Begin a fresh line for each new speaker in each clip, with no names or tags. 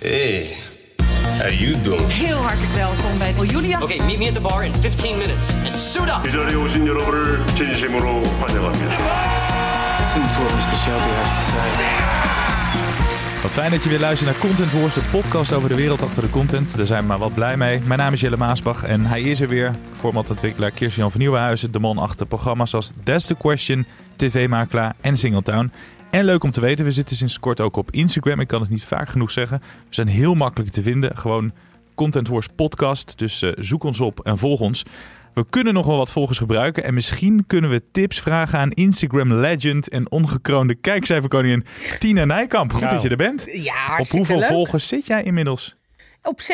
Hey, how you doing?
Heel hartelijk welkom bij Julia.
Okay, meet me at the bar in 15 minutes and suit up.
이 자리에 오신 여러분을 진심으로 환영합니다.
Wat fijn dat je weer luistert naar Content Wars, de podcast over de wereld achter de content. Daar zijn we maar wat blij mee. Mijn naam is Jelle Maasbach en hij is er weer. Formatontwikkelaar Kirsten-Jan van Nieuwenhuizen, de man achter programma's als That's the Question, TV-makelaar en Singletown. En leuk om te weten, we zitten sinds kort ook op Instagram. Ik kan het niet vaak genoeg zeggen. We zijn heel makkelijk te vinden. Gewoon Content Wars podcast. Dus eh, zoek ons op en volg ons. We kunnen nog wel wat volgers gebruiken. En misschien kunnen we tips vragen aan Instagram legend en ongekroonde kijkcijferkoningin Tina Nijkamp. Goed dat je er bent.
Ja,
Op hoeveel
leuk.
volgers zit jij inmiddels?
Op 27.400.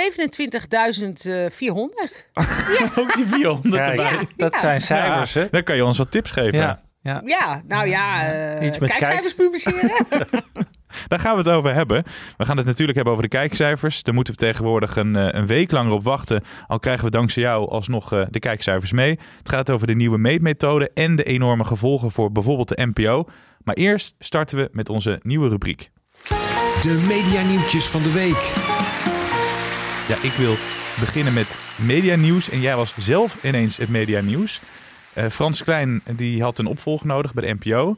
Ook die 400
Kijk,
erbij.
dat zijn cijfers, hè?
Dan kan je ons wat tips geven.
Ja, ja.
Nou ja, eh
Iets met
kijkcijfers
kijks.
publiceren.
Daar gaan we het over hebben. We gaan het natuurlijk hebben over de kijkcijfers. Daar moeten we tegenwoordig een, eh, een week langer op wachten. Al krijgen we dankzij jou alsnog eh, de kijkcijfers mee. Het gaat over de nieuwe meetmethode en de enorme gevolgen voor bijvoorbeeld de NPO. Maar eerst starten we met onze nieuwe rubriek.
De medianieuwtjes van de week.
Ja, ik wil beginnen met media nieuws. En jij was zelf ineens het media Eh, Frans Klein die had een opvolger nodig bij de NPO.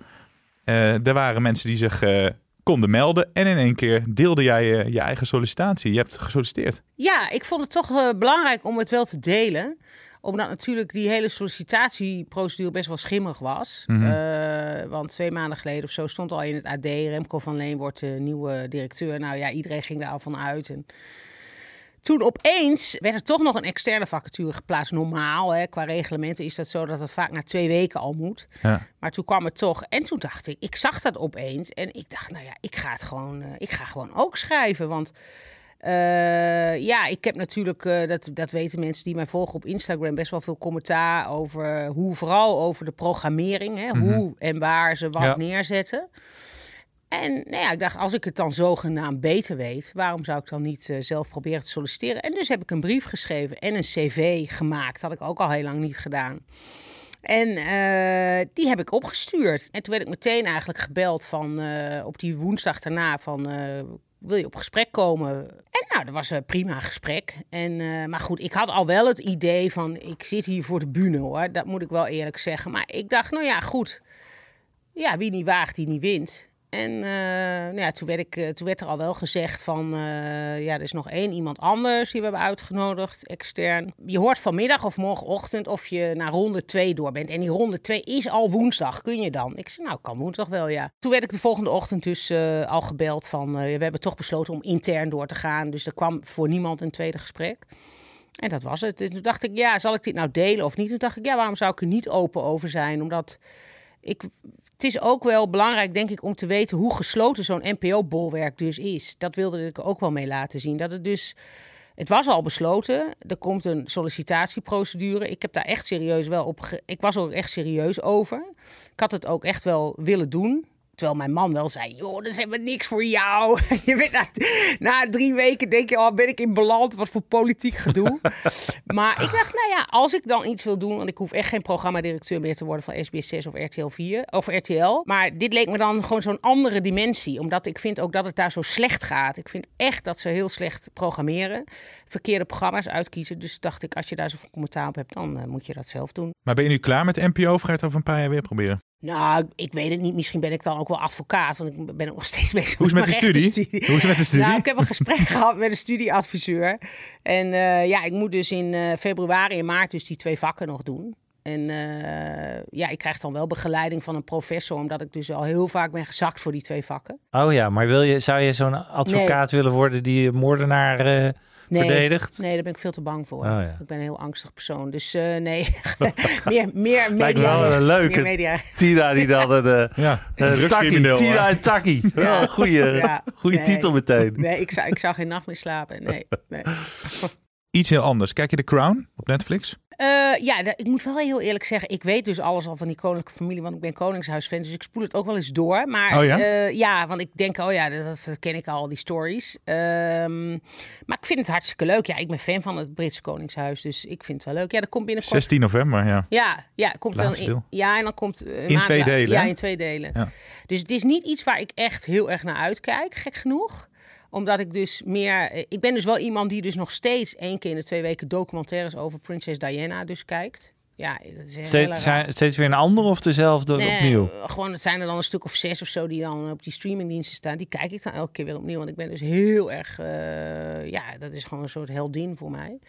Eh er waren mensen die zich eh, konden melden. En in één keer deelde jij je eigen sollicitatie. Je hebt gesolliciteerd.
ja, ik vond het toch belangrijk om het wel te delen. Omdat natuurlijk die hele sollicitatieprocedure best wel schimmig was. Eh, want twee maanden geleden of zo stond al in het AD... Remco van Leen wordt de nieuwe directeur. Nou ja, iedereen ging daar al van uit. En toen opeens werd er toch nog een externe vacature geplaatst. Normaal, hè, qua reglementen is dat zo dat het vaak na twee weken al moet.
Ja.
Maar toen kwam het toch. En toen dacht ik, ik zag dat opeens. En ik dacht, nou ja, ik ga het gewoon, eh, ik ga gewoon ook schrijven. Want eh, ja, ik heb natuurlijk, eh, dat, dat weten mensen die mij volgen op Instagram, best wel veel commentaar over hoe, vooral over de programmering. Hè, Hoe en waar ze wat
Ja.
neerzetten. En nou ja, ik dacht, als ik het dan zogenaamd beter weet, waarom zou ik dan niet eh, zelf proberen te solliciteren? En dus heb ik een brief geschreven en een cv gemaakt. Dat had ik ook al heel lang niet gedaan. En eh, die heb ik opgestuurd. En toen werd ik meteen eigenlijk gebeld van eh, op die woensdag daarna van wil je op gesprek komen? En nou, dat was een prima gesprek. En, maar goed, ik had al wel het idee van ik zit hier voor de bühne hoor. Dat moet ik wel eerlijk zeggen. Maar ik dacht, nou ja, goed. Ja, wie niet waagt, die niet wint. En eh, nou ja, toen, werd ik, eh, toen werd er al wel gezegd van, eh, ja, er is nog één iemand anders die we hebben uitgenodigd, extern. Je hoort vanmiddag of morgenochtend of je naar ronde 2 door bent. En die ronde 2 is al woensdag, kun je dan? Ik zei, nou, kan woensdag wel, ja. Toen werd ik de volgende ochtend dus al gebeld van, we hebben toch besloten om intern door te gaan. Dus er kwam voor niemand een tweede gesprek. En dat was het. Dus toen dacht ik, ja, zal ik dit nou delen of niet? Toen dacht ik, ja, waarom zou ik er niet open over zijn? Omdat ik, het is ook wel belangrijk, denk ik, om te weten hoe gesloten zo'n NPO-bolwerk dus is. Dat wilde ik ook wel mee laten zien. Dat het dus. Het was al besloten. Er komt een sollicitatieprocedure. Ik heb daar echt serieus wel op. Ik was er ook echt serieus over. Ik had het ook echt wel willen doen. Terwijl mijn man wel zei: joh, dat is helemaal niks voor jou. Je bent na, na drie weken denk je: oh, ben ik in beland? Wat voor politiek gedoe. maar ik dacht: nou ja, als ik dan iets wil doen, want ik hoef echt geen programmadirecteur meer te worden van SBS 6 of RTL 4 of RTL. Maar dit leek me dan gewoon zo'n andere dimensie, omdat ik vind ook dat het daar zo slecht gaat. Ik vind echt dat ze heel slecht programmeren, verkeerde programma's uitkiezen. Dus dacht ik: als je daar zoveel commentaar op hebt, dan eh, moet je dat zelf doen.
Maar ben je nu klaar met NPO of ga je het over een paar jaar weer proberen?
Nou, ik weet het niet. Misschien ben ik dan ook wel advocaat. Want ik ben nog steeds bezig
Hoe is met de studie? Hoe is het met de studie?
Nou, ik heb een gesprek gehad met een studieadviseur. En eh, ja, ik moet dus in eh, februari en maart dus die twee vakken nog doen. En eh, ja, ik krijg dan wel begeleiding van een professor, omdat ik dus al heel vaak ben gezakt voor die twee vakken.
Oh ja, maar wil je, zou je zo'n advocaat willen worden die moordenaar eh,
Nee,
verdedigd?
Nee, daar ben ik veel te bang voor.
Oh, ja.
Ik ben een heel angstig persoon. Dus eh, nee, meer, meer media.
Lijkt wel een leuke. Tina die dan een... eh,
Ja,
Taki,
drugscrimineel.
Tina en Taki. Wel een goede,
Ja.
goede
Nee.
titel meteen.
Nee, ik zou, ik zou geen nacht meer slapen. Nee, nee.
Iets heel anders. Kijk je The Crown op Netflix?
Eh, ja, ik moet wel heel eerlijk zeggen, ik weet dus alles al van die koninklijke familie, want ik ben koningshuisfan, dus ik spoel het ook wel eens door. Maar
Oh ja?
eh, ja, want ik denk, oh ja, dat, dat ken ik al, die stories. Ehm, maar ik vind het hartstikke leuk. Ja, ik ben fan van het Britse koningshuis, dus ik vind het wel leuk. Ja, dat komt binnenkort.
16 november, ja.
Ja, ja, komt
Laatste
dan
deel.
in, ja, en dan komt eh,
In twee delen,
Ja, in twee delen.
Ja.
Dus het is niet iets waar ik echt heel erg naar uitkijk, gek genoeg omdat ik dus meer. eh, Ik ben dus wel iemand die dus nog steeds één keer in de twee weken documentaires over prinses Diana dus kijkt. Ja, dat is
Steeds, zijn- steeds weer een ander of dezelfde
Nee,
opnieuw?
eh, Gewoon, het zijn er dan een stuk of zes of zo die dan op die streamingdiensten staan. Die kijk ik dan elke keer weer opnieuw. Want ik ben dus heel erg, eh, ja, dat is gewoon een soort heldin voor mij.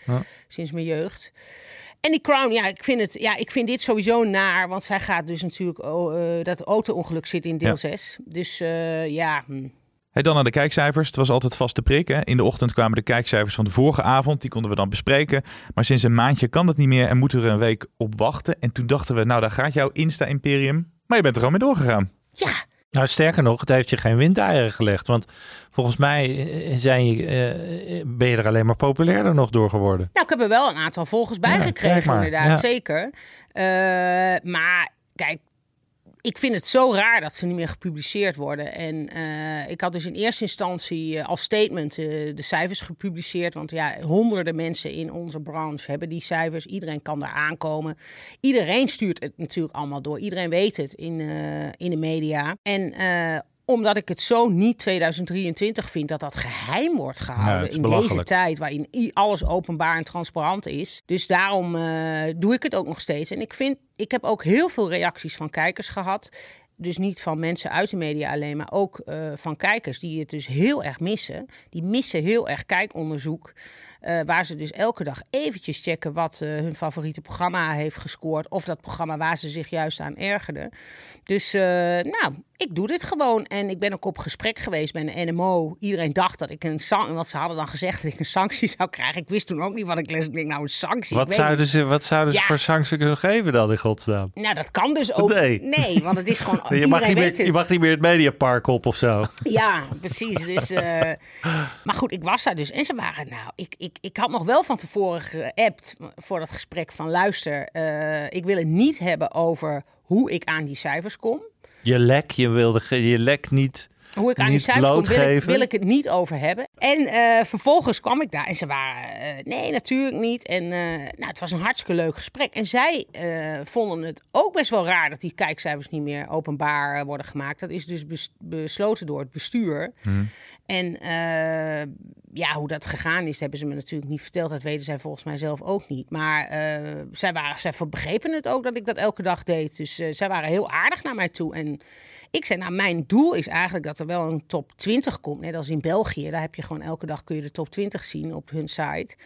Sinds mijn jeugd. En die Crown, ja, ik vind, het, ja, ik vind dit sowieso naar. Want zij gaat dus natuurlijk, oh, dat auto-ongeluk zit in deel
Ja.
6. Dus ja, hm.
Hey, dan naar de kijkcijfers. Het was altijd vaste prik. Hè? In de ochtend kwamen de kijkcijfers van de vorige avond. Die konden we dan bespreken. Maar sinds een maandje kan dat niet meer en moeten we er een week op wachten. En toen dachten we, nou daar gaat jouw Insta-imperium. Maar je bent er gewoon mee doorgegaan.
ja,
Nou, sterker nog, het heeft je geen windeieren gelegd. Want volgens mij eh, zijn je, eh, ben je er alleen maar populairder nog door geworden.
Nou, ik heb er wel een aantal volgers bij
Ja,
gekregen, inderdaad,
Ja.
zeker. Eh, maar kijk, ik vind het zo raar dat ze niet meer gepubliceerd worden. En eh, ik had dus in eerste instantie eh, als statement eh, de cijfers gepubliceerd. Want ja, honderden mensen in onze branche hebben die cijfers. Iedereen kan daar aankomen. Iedereen stuurt het natuurlijk allemaal door. Iedereen weet het in, in de media. En omdat ik het zo niet 2023 vind dat dat geheim wordt gehouden in deze tijd waarin alles openbaar en transparant is. Dus daarom eh, doe ik het ook nog steeds. En ik vind, ik heb ook heel veel reacties van kijkers gehad. Dus niet van mensen uit de media alleen, maar ook eh, van kijkers die het dus heel erg missen. Die missen heel erg kijkonderzoek. eh, waar ze dus elke dag eventjes checken wat hun favoriete programma heeft gescoord. Of dat programma waar ze zich juist aan ergerden. Dus nou, ik doe dit gewoon. En ik ben ook op gesprek geweest bij een NMO. Iedereen dacht dat ik een sanctie... Want ze hadden dan gezegd dat ik een sanctie zou krijgen. Ik wist toen ook niet wat ik les. Ik denk, nou, een sanctie.
Wat zouden,
niet.
ze, wat zouden ze voor sanctie kunnen geven dan in godsnaam?
Nou, dat kan dus ook.
Nee.
want het is gewoon...
Je mag, niet meer,
het.
je mag niet meer het Mediapark op of zo.
Ja, precies. Dus, eh, maar goed, ik was daar dus. En ze waren, nou, ik, ik, ik had nog wel van tevoren geappt voor dat gesprek van luister, eh, ik wil het niet hebben over hoe ik aan die cijfers kom.
Je lek, je wilde je lek niet.
Hoe ik aan die cijfers kom, wil ik, wil ik het niet over hebben. En eh, vervolgens kwam ik daar en ze waren, eh, nee, natuurlijk niet. En eh, nou, het was een hartstikke leuk gesprek. En zij vonden het ook best wel raar dat die kijkcijfers niet meer openbaar worden gemaakt. Dat is dus bes- besloten door het bestuur. En eh, ja, hoe dat gegaan is, hebben ze me natuurlijk niet verteld. Dat weten zij volgens mij zelf ook niet. Maar eh, zij, waren, zij begrepen het ook dat ik dat elke dag deed. Dus eh, zij waren heel aardig naar mij toe. En ik zei, nou, mijn doel is eigenlijk dat er wel een top 20 komt. Net als in België. Daar heb je gewoon elke dag kun je de top 20 zien op hun site.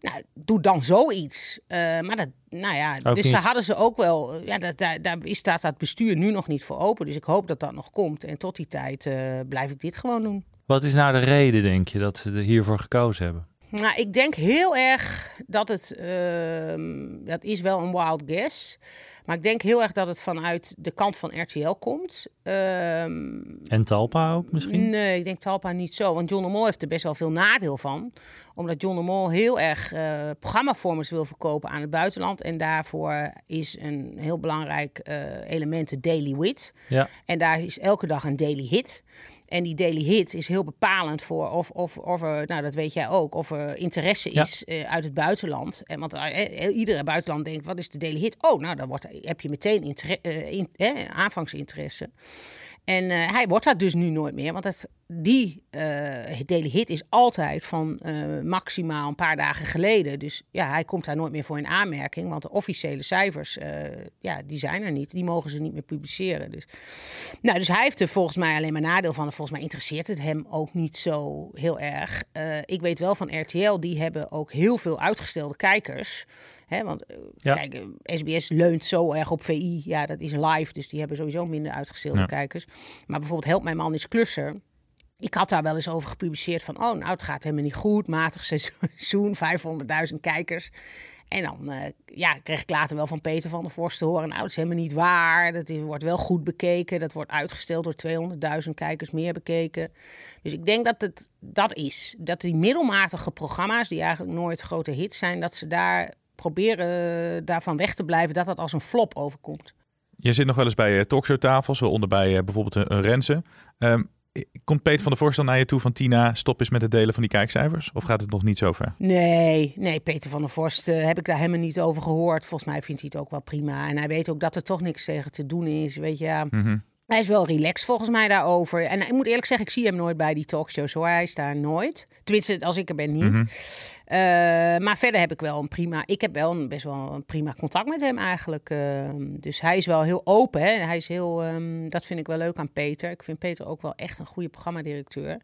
Nou, doe dan zoiets. Eh, maar dat, nou ja,
Ook
dus daar hadden ze ook wel. Ja, dat, daar, daar staat dat bestuur nu nog niet voor open. Dus ik hoop dat dat nog komt. En tot die tijd blijf ik dit gewoon doen.
Wat is nou de reden, denk je, dat ze er hiervoor gekozen hebben?
Nou, ik denk heel erg dat het. ehm, dat is wel een wild guess. Maar ik denk heel erg dat het vanuit de kant van RTL komt. Ehm,
En Talpa ook misschien?
Nee, ik denk Talpa niet zo. Want John de Mol heeft er best wel veel nadeel van. Omdat John de Mol heel erg eh programmavormers wil verkopen aan het buitenland. En daarvoor is een heel belangrijk eh, element de daily wit.
Ja.
En daar is elke dag een daily hit. En die daily hit is heel bepalend voor of, of, of er, nou dat weet jij ook, of er interesse is eh, uit het buitenland. En want eh, eh, iedere buitenland denkt, wat is de daily hit? Oh, nou dan wordt, heb je meteen inter- eh, in- eh, aanvangsinteresse. En hij wordt dat dus nu nooit meer, want het, die eh daily hit is altijd van eh, maximaal een paar dagen geleden. Dus ja, hij komt daar nooit meer voor in aanmerking, want de officiële cijfers, eh, ja, die zijn er niet. Die mogen ze niet meer publiceren. Dus, nou, dus hij heeft er volgens mij alleen maar nadeel van. En volgens mij interesseert het hem ook niet zo heel erg. Ik weet wel van RTL, die hebben ook heel veel uitgestelde kijkers. Hè, want
Ja.
kijk, SBS leunt zo erg op VI. Ja, dat is live, dus die hebben sowieso minder uitgestelde
Ja.
kijkers. Maar bijvoorbeeld Help Mijn Man is Klusser. Ik had daar wel eens over gepubliceerd van, oh, nou, het gaat helemaal niet goed, matig seizoen, 500.000 kijkers. En dan eh, ja, kreeg ik later wel van Peter van der Vorst te horen, nou, dat is helemaal niet waar. Dat is, wordt wel goed bekeken, dat wordt uitgesteld door 200.000 kijkers meer bekeken. Dus ik denk dat het dat is. Dat die middelmatige programma's, die eigenlijk nooit grote hits zijn, dat ze daar proberen daarvan weg te blijven, dat dat als een flop overkomt.
Je zit nog wel eens bij uh, talkshowtafels, waaronder bij bijvoorbeeld een, Renze. Um, komt Peter van der Voorstel naar je toe van Tina, stop eens met het delen van die kijkcijfers? Of gaat het nog niet zo ver?
Nee, nee, Peter van der Vorst uh, heb ik daar helemaal niet over gehoord. Volgens mij vindt hij het ook wel prima. En hij weet ook dat er toch niks tegen te doen is. Weet je, ja. Mm -hmm. Hij is wel relaxed volgens mij daarover. En ik moet eerlijk zeggen, ik zie hem nooit bij die talkshows hoor. Hij is daar nooit. Tenminste, als ik er ben niet. Mm -hmm. uh, maar verder heb ik wel een prima... Ik heb wel een, best wel een prima contact met hem eigenlijk. Uh, dus hij is wel heel open. Hè? Hij is heel... Um, dat vind ik wel leuk aan Peter. Ik vind Peter ook wel echt een goede programmadirecteur.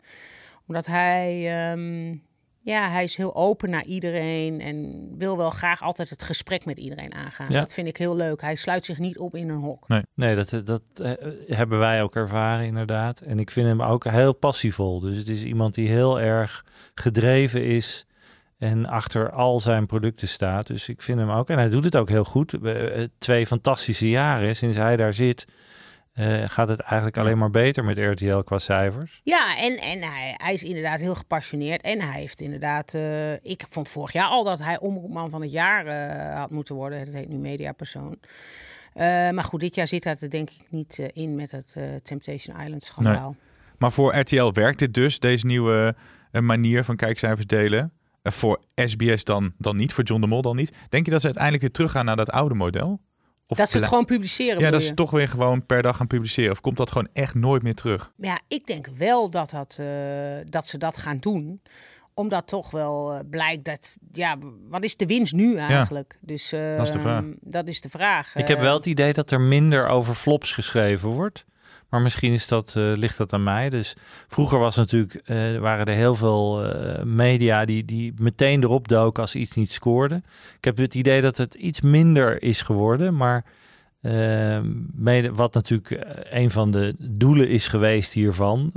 Omdat hij... Um, ja, hij is heel open naar iedereen en wil wel graag altijd het gesprek met iedereen aangaan. Ja. Dat vind ik heel leuk. Hij sluit zich niet op in een hok.
Nee, nee dat, dat uh, hebben wij ook ervaren inderdaad. En ik vind hem ook heel passievol. Dus het is iemand die heel erg gedreven is en achter al zijn producten staat. Dus ik vind hem ook, en hij doet het ook heel goed. Twee fantastische jaren sinds hij daar zit. Uh, gaat het eigenlijk alleen maar beter met RTL qua cijfers?
Ja, en, en hij, hij is inderdaad heel gepassioneerd. En hij heeft inderdaad... Uh, ik vond vorig jaar al dat hij omroepman van het jaar uh, had moeten worden. Dat heet nu mediapersoon. maar goed, dit jaar zit dat er denk ik niet in met het Temptation Island schandaal. Nee.
Maar voor RTL werkt dit dus, deze nieuwe manier van kijkcijfers delen? voor SBS dan, dan niet, voor John de Mol dan niet. Denk je dat ze uiteindelijk weer teruggaan naar dat oude model?
Of dat ze het gewoon publiceren.
Ja, dat ze toch weer gewoon per dag gaan publiceren. Of komt dat gewoon echt nooit meer terug?
Ja, ik denk wel dat, dat, uh, dat ze dat gaan doen omdat toch wel uh, blijkt dat, ja, wat is de winst nu eigenlijk?
Ja,
dus uh,
dat is de vraag.
Dat is de vraag.
Ik heb wel het idee dat er minder over flops geschreven wordt. Maar misschien is dat, uh, ligt dat aan mij. Dus vroeger was natuurlijk, uh, waren er heel veel uh, media die, die meteen erop doken als iets niet scoorde. Ik heb het idee dat het iets minder is geworden. Maar mede, wat natuurlijk een van de doelen is geweest hiervan.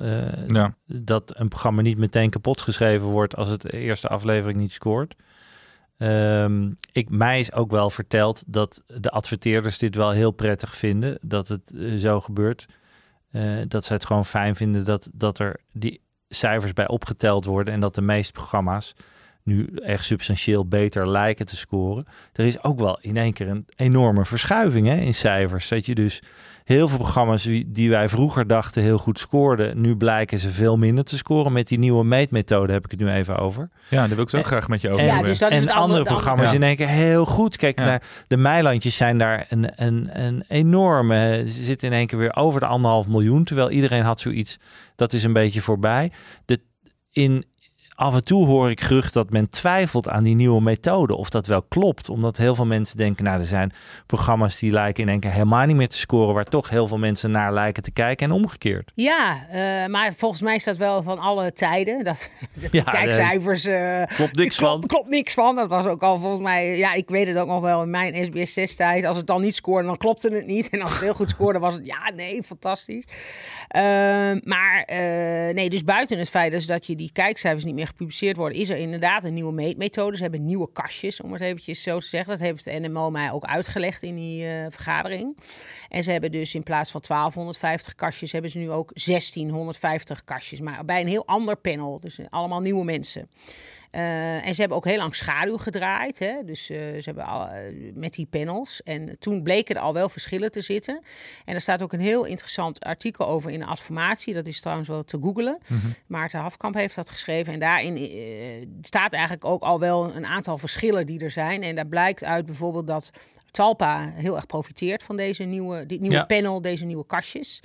Ja.
Dat een programma niet meteen kapot geschreven wordt als het de eerste aflevering niet scoort. Um, ik, mij is ook wel verteld dat de adverteerders dit wel heel prettig vinden. Dat het zo gebeurt. Uh, dat ze het gewoon fijn vinden dat, dat er die cijfers bij opgeteld worden en dat de meeste programma's nu echt substantieel beter lijken te scoren. Er is ook wel in één keer een enorme verschuiving hè, in cijfers. Dat je dus heel veel programma's die wij vroeger dachten heel goed scoorden, nu blijken ze veel minder te scoren. Met die nieuwe meetmethode heb ik het nu even over.
Ja, daar wil ik zo ook graag met je over
en,
ja, dus dat is
en
het
andere,
andere,
programma's
ja.
in één keer heel goed. Kijk
Ja.
naar de Meilandjes zijn daar een, een, een enorme, ze zitten in één keer weer over de anderhalf miljoen. Terwijl iedereen had zoiets, dat is een beetje voorbij. De, in, af en toe hoor ik gerucht dat men twijfelt aan die nieuwe methode. Of dat wel klopt. Omdat heel veel mensen denken, nou er zijn programma's die lijken in één keer helemaal niet meer te scoren. Waar toch heel veel mensen naar lijken te kijken en omgekeerd.
Ja, uh, maar volgens mij is dat wel van alle tijden. Dat de
Ja,
kijkcijfers. Uh,
Klopt niks
klopt,
van.
Klopt niks van. Dat was ook al volgens mij. Ja, ik weet het ook nog wel in mijn SBS 6 tijd. Als het dan niet scoorde, dan klopte het niet. En als het heel goed scoorde, was het ja, nee, fantastisch. Uh, maar uh, nee, dus buiten het feit dus dat je die kijkcijfers niet meer gepubliceerd worden, is er inderdaad een nieuwe meetmethode. Ze hebben nieuwe kastjes, om het eventjes zo te zeggen. Dat heeft de NMO mij ook uitgelegd in die uh, vergadering. En ze hebben dus in plaats van 1250 kastjes, hebben ze nu ook 1650 kastjes. Maar bij een heel ander panel. Dus allemaal nieuwe mensen. Uh, en ze hebben ook heel lang schaduw gedraaid. Hè? Dus uh, ze hebben al, uh, met die panels. En toen bleken er al wel verschillen te zitten. En er staat ook een heel interessant artikel over in de Adformatie. Dat is trouwens wel te googlen. Mm -hmm. Maarten Hafkamp heeft dat geschreven. En daarin staat eigenlijk ook al wel een aantal verschillen die er zijn. En daar blijkt uit bijvoorbeeld dat Talpa heel erg profiteert van deze nieuwe, dit nieuwe
Ja.
panel, deze nieuwe kastjes.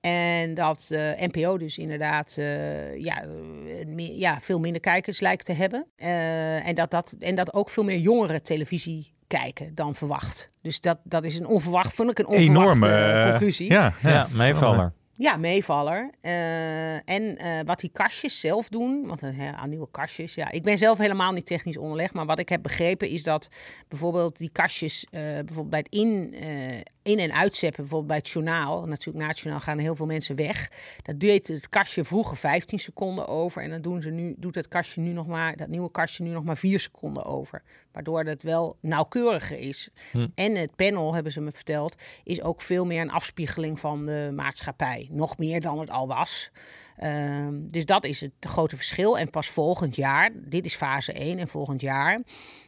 En dat uh, NPO dus inderdaad uh, ja, meer, ja, veel minder kijkers lijkt te hebben. Uh, en, dat dat, en dat ook veel meer jongeren televisie kijken dan verwacht. Dus dat, dat is een onverwacht, vond ik een onverwachte
Enorme,
conclusie.
Ja,
Ja, meevaller.
Ja, meevaller. Eh, en eh, wat die kastjes zelf doen, want uh, aan nieuwe kastjes. Ja, ik ben zelf helemaal niet technisch onderlegd, maar wat ik heb begrepen is dat bijvoorbeeld die kastjes, bijvoorbeeld bij het in, in- en uitzetten, bijvoorbeeld bij het journaal, natuurlijk nationaal gaan heel veel mensen weg. Dat deed het kastje vroeger 15 seconden over en dan doen ze nu, doet het kastje nu nog maar, dat nieuwe kastje nu nog maar 4 seconden over. Waardoor het wel nauwkeuriger is.
Hm.
En het panel, hebben ze me verteld, is ook veel meer een afspiegeling van de maatschappij. Nog meer dan het al was. Ehm, dus dat is het grote verschil. En pas volgend jaar, dit is fase 1 en volgend jaar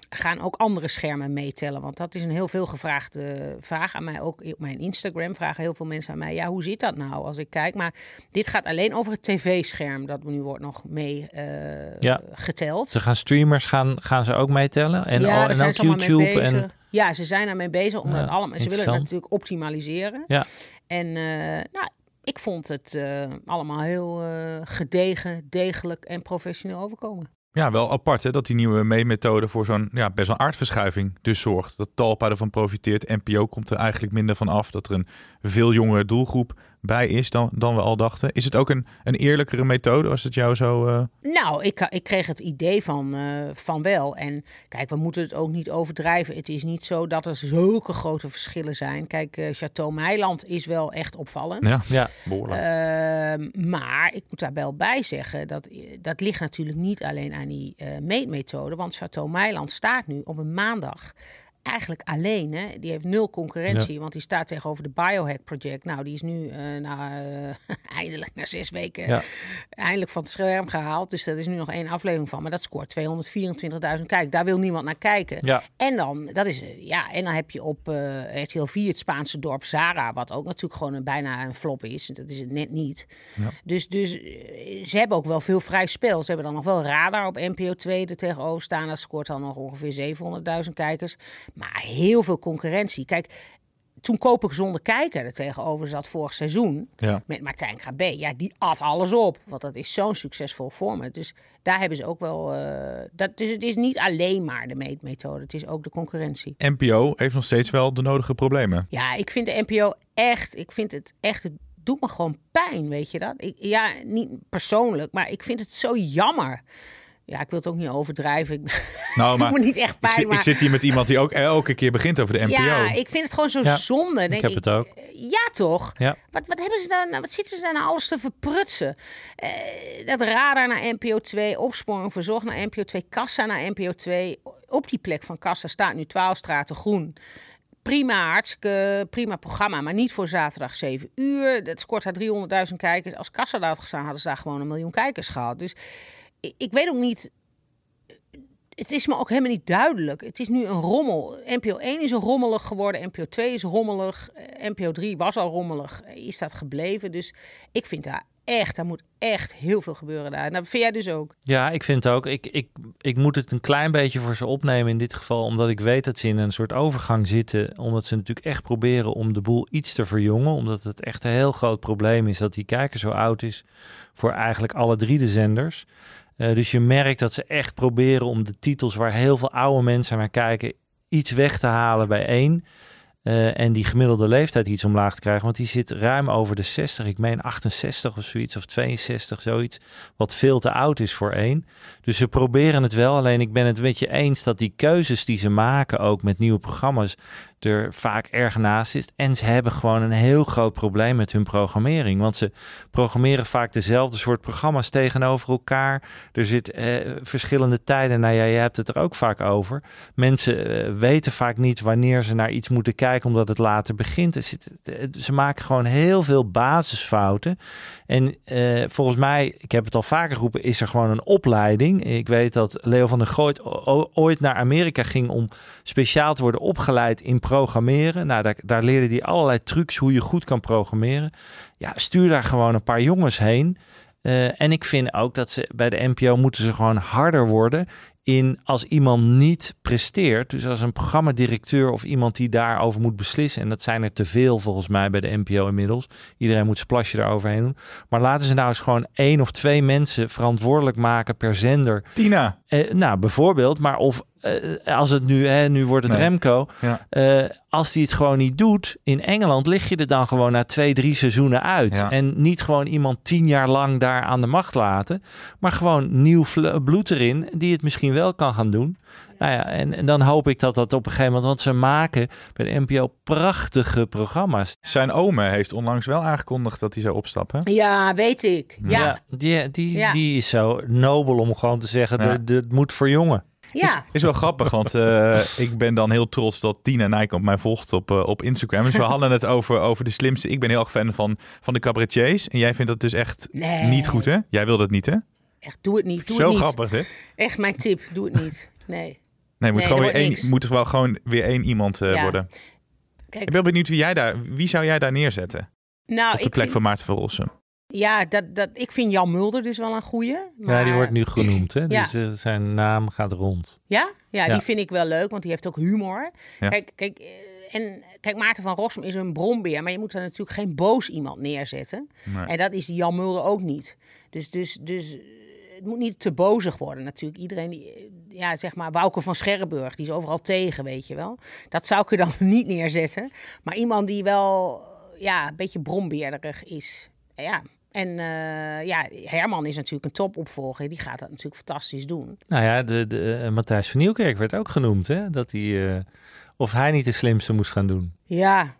gaan ook andere schermen meetellen. Want dat is een heel veel gevraagde vraag aan mij. Ook op mijn Instagram vragen heel veel mensen aan mij... ja, hoe zit dat nou als ik kijk? Maar dit gaat alleen over het tv-scherm... dat nu wordt nog mee eh,
Ja.
geteld.
Ze gaan streamers, gaan, gaan ze ook meetellen? En,
ja,
al-
daar
en ook YouTube? En,
Ja, ze zijn ermee bezig om
Ja,
dat allemaal. Ze willen het natuurlijk optimaliseren.
ja.
En eh, nou, ik vond het eh, allemaal heel gedegen, degelijk en professioneel overkomen.
Ja, wel apart hè, dat die nieuwe meetmethode voor zo'n ja, best wel aardverschuiving dus zorgt. Dat Talpa ervan profiteert. NPO komt er eigenlijk minder van af. Dat er een veel jongere doelgroep bij is dan, dan we al dachten. Is het ook een, een eerlijkere methode als het jou zo... eh,
Nou, ik, ik kreeg het idee van, eh, van wel. En kijk, we moeten het ook niet overdrijven. Het is niet zo dat er zulke grote verschillen zijn. Kijk, eh Chateau Meiland is wel echt opvallend.
ja,
ja.
behoorlijk.
Ehm, maar ik moet daar wel bij zeggen, dat, dat ligt natuurlijk niet alleen aan die eh, meetmethode. Want Chateau Meiland staat nu op een maandag eigenlijk alleen. Hè? Die heeft nul concurrentie, want die staat tegenover de Biohack Project. Nou, die is nu eh, na, eh, eindelijk na zes weken
Ja.
eindelijk van het scherm gehaald. Dus dat is nu nog één aflevering van. Maar dat scoort 224.000 kijk. Daar wil niemand naar kijken.
Ja.
En dan, dat is, eh, ja, en dan heb je op eh RTL 4 het Spaanse dorp Zara, wat ook natuurlijk gewoon een, bijna een flop is. Dat is het net niet. Dus, dus ze hebben ook wel veel vrij spel. Ze hebben dan nog wel Radar op NPO 2 er tegenover staan. Dat scoort dan nog ongeveer 700.000 kijkers. Maar heel veel concurrentie. Kijk, toen Kopen Gezonde Kijker er tegenover zat vorig seizoen
Ja.
met Martijn Krabbe. Ja, die at alles op. Want dat is zo'n succesvol format. Dus daar hebben ze ook wel... eh, dat, dus het is niet alleen maar de meetmethode. Het is ook de concurrentie.
NPO heeft nog steeds wel de nodige problemen.
Ja, ik vind de NPO echt... Ik vind het echt... Het doet me gewoon pijn, weet je dat? Ik, ja, niet persoonlijk, maar ik vind het zo jammer. Ja, ik wil het ook niet overdrijven. Ik,
Nou,
het doet me niet echt
ik,
pijn,
zit,
maar...
ik zit hier met iemand die ook elke keer begint over de NPO.
Ja, ik vind het gewoon zo
Ja,
zonde.
ik
Denk
heb het ook.
Ja, toch?
Ja.
Wat, wat, hebben ze daar, nou- wat zitten ze daar nou alles te verprutsen? Eh, dat radar naar NPO 2, opsporing verzorgd naar NPO 2, kassa naar NPO 2. Op die plek van kassa staat nu 12 straten groen. Prima, hartstikke prima programma, maar niet voor zaterdag 7 uur. Dat scoort haar 300.000 kijkers. Als kassa daar had gestaan, hadden ze daar gewoon een miljoen kijkers gehad. Dus ik, weet ook niet het is me ook helemaal niet duidelijk. Het is nu een rommel. NPO 1 is rommelig geworden. NPO 2 is rommelig. eh, NPO 3 was al rommelig. Is dat gebleven? Dus ik vind daar echt, daar moet echt heel veel gebeuren daar. Nou, vind jij dus ook?
Ja, ik vind ook. Ik, ik, ik moet het een klein beetje voor ze opnemen in dit geval, omdat ik weet dat ze in een soort overgang zitten. Omdat ze natuurlijk echt proberen om de boel iets te verjongen. Omdat het echt een heel groot probleem is dat die kijker zo oud is voor eigenlijk alle drie de zenders. Eh, dus je merkt dat ze echt proberen om de titels waar heel veel oude mensen naar kijken, iets weg te halen bij één. Eh, en die gemiddelde leeftijd iets omlaag te krijgen. Want die zit ruim over de 60. Ik meen 68 of zoiets. Of 62, zoiets. Wat veel te oud is voor één. Dus ze proberen het wel. Alleen ik ben het met je eens dat die keuzes die ze maken, ook met nieuwe programma's, er vaak erg naast is. En ze hebben gewoon een heel groot probleem met hun programmering. Want ze programmeren vaak dezelfde soort programma's tegenover elkaar. Er zit eh, verschillende tijden. Nou ja, je hebt het er ook vaak over. Mensen eh, weten vaak niet wanneer ze naar iets moeten kijken, omdat het later begint. Zit, eh, ze maken gewoon heel veel basisfouten. En eh, volgens mij, ik heb het al vaker geroepen, is er gewoon een opleiding. Ik weet dat Leo van der Gooit ooit naar Amerika ging om speciaal te worden opgeleid in programmeren. Nou, daar, daar leerde hij allerlei trucs hoe je goed kan programmeren. Ja, stuur daar gewoon een paar jongens heen. Eh, en ik vind ook dat ze bij de NPO moeten ze gewoon harder worden in als iemand niet presteert. Dus als een programmadirecteur of iemand die daarover moet beslissen. En dat zijn er te veel volgens mij bij de NPO inmiddels. Iedereen moet zijn plasje daaroverheen doen. Maar laten ze nou eens gewoon één of twee mensen verantwoordelijk maken per zender.
Tina.
Eh, nou, bijvoorbeeld, maar of eh, als het nu, hè, nu wordt het
Nee.
Remco.
Ja.
Eh, als hij het gewoon niet doet, in Engeland lig je er dan gewoon na twee, drie seizoenen uit.
Ja.
En niet gewoon iemand tien jaar lang daar aan de macht laten. Maar gewoon nieuw bloed erin, die het misschien wel kan gaan doen. Nou ja, en, en dan hoop ik dat dat op een gegeven moment... Want ze maken bij de NPO prachtige programma's.
Zijn ome heeft onlangs wel aangekondigd dat hij zou opstappen.
Ja, weet ik. Ja, ja.
die, die,
Ja.
die is zo nobel om gewoon te zeggen, dit moet voor jongen.
Is wel grappig, want eh, ik ben dan heel trots dat Tina Nijkamp mij volgt op, eh, op Instagram. Dus we hadden het over, over de slimste. Ik ben heel erg fan van, van de cabaretiers. En jij vindt dat dus echt
Nee.
niet goed, hè? Jij wil dat niet, hè?
Echt, doe het niet. Doe
Zo
het niet.
grappig, dit.
Echt mijn tip, doe het niet. Nee.
Nee, moet,
Nee,
gewoon
er
weer één, moet er wel gewoon weer één iemand eh,
Ja.
worden.
Kijk,
Ik ben benieuwd wie jij daar, wie zou jij daar neerzetten?
nou,
op de
ik
plek
vind,
van Maarten van Rossum.
Ja, dat, dat, ik vind Jan Mulder dus wel een goeie. Maar,
Ja, die wordt nu genoemd, hè?
Ja.
Dus eh, zijn naam gaat rond.
Ja? ja,
Ja.
die vind ik wel leuk, want die heeft ook humor.
Ja.
Kijk, kijk, eh, en, kijk, Maarten van Rossum is een bronbeer, maar je moet er natuurlijk geen boos iemand neerzetten.
Nee.
En dat is die Jan Mulder ook niet. Dus, dus, dus eh, het moet niet te bozig worden natuurlijk. Iedereen die, ja, zeg maar, Wouke van Scherrenburg, die is overal tegen, weet je wel. Dat zou ik er dan niet neerzetten. Maar iemand die wel, ja, een beetje bronbeerderig is. Ja, en eh, ja, Herman is natuurlijk een topopvolger. Die gaat dat natuurlijk fantastisch doen.
Nou ja, de, de, eh, Matthijs van Nieuwkerk werd ook genoemd, hè? Dat hij, eh, of hij niet de slimste moest gaan doen.
Ja,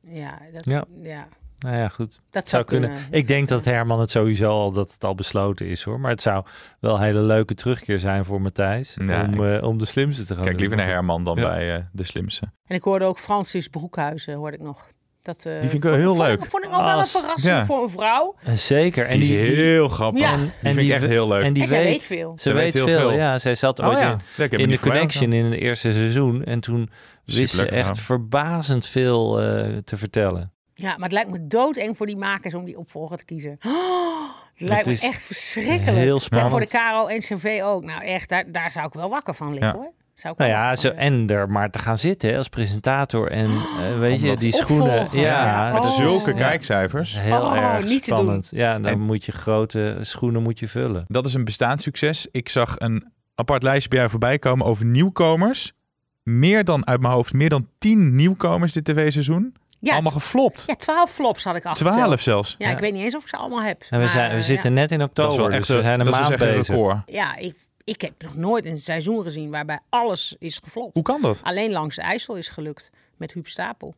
ja, dat,
Ja.
ja.
Nou ja, goed.
Dat
zou
zou
kunnen.
kunnen.
Ik denk dat Herman het sowieso al dat het al besloten is hoor. Maar het zou wel een hele leuke terugkeer zijn voor Matthijs.
Ja,
om, eh, om de slimste te gaan
Kijk
doen.
liever naar Herman dan
Ja.
bij de slimste.
En ik hoorde ook Francis Broekhuizen, hoorde ik nog. Dat, eh,
Die vind ik wel heel
vond
leuk.
Vond ik ook wel een verrassing
ja.
voor een vrouw.
En zeker. En
Die is heel grappig.
Ja.
Die
en
vind ik
die
echt heel leuk.
En die
En zij
weet,
weet veel.
Ze
Ze
weet veel.
veel.
Ja, zij zat
Oh
ooit
ja,
in, de Connection in het eerste seizoen. En toen wist ze echt verbazend veel eh, te vertellen.
Ja, maar het lijkt me doodeng voor die makers om die opvolger te kiezen. Oh, het lijkt me echt verschrikkelijk.
heel
En
spannend.
voor de Caro en CV ook. Nou echt, daar, daar zou ik wel wakker van liggen
Ja.
hoor. Zou ik
Nou ja, zo, en er maar te gaan zitten hè, als presentator. En eh, weet je, die schoenen. Ja,
ja.
Met
Oh.
zulke
Ja.
kijkcijfers.
Heel
Oh,
erg spannend. Ja, dan
En-
moet je grote schoenen moet je vullen.
Dat is een bestaanssucces. Ik zag een apart lijstje bij jou voorbij komen over nieuwkomers. Meer dan, uit mijn hoofd, meer dan 10 nieuwkomers dit tv-seizoen.
Ja,
Allemaal geflopt.
Ja, twaalf flops had ik afgeteld.
12 zelfs.
Ja, ik weet niet eens of ik ze allemaal heb.
En we, zijn, we
eh,
zitten
ja.
net in oktober,
Dat is wel
dus
echt,
we
een-
zijn een
dat is
maand
echt een
bezig.
record.
Ja, ik, ik heb nog nooit een seizoen gezien waarbij alles is geflopt.
Hoe kan dat?
Alleen langs de IJssel is gelukt met Huub Stapel.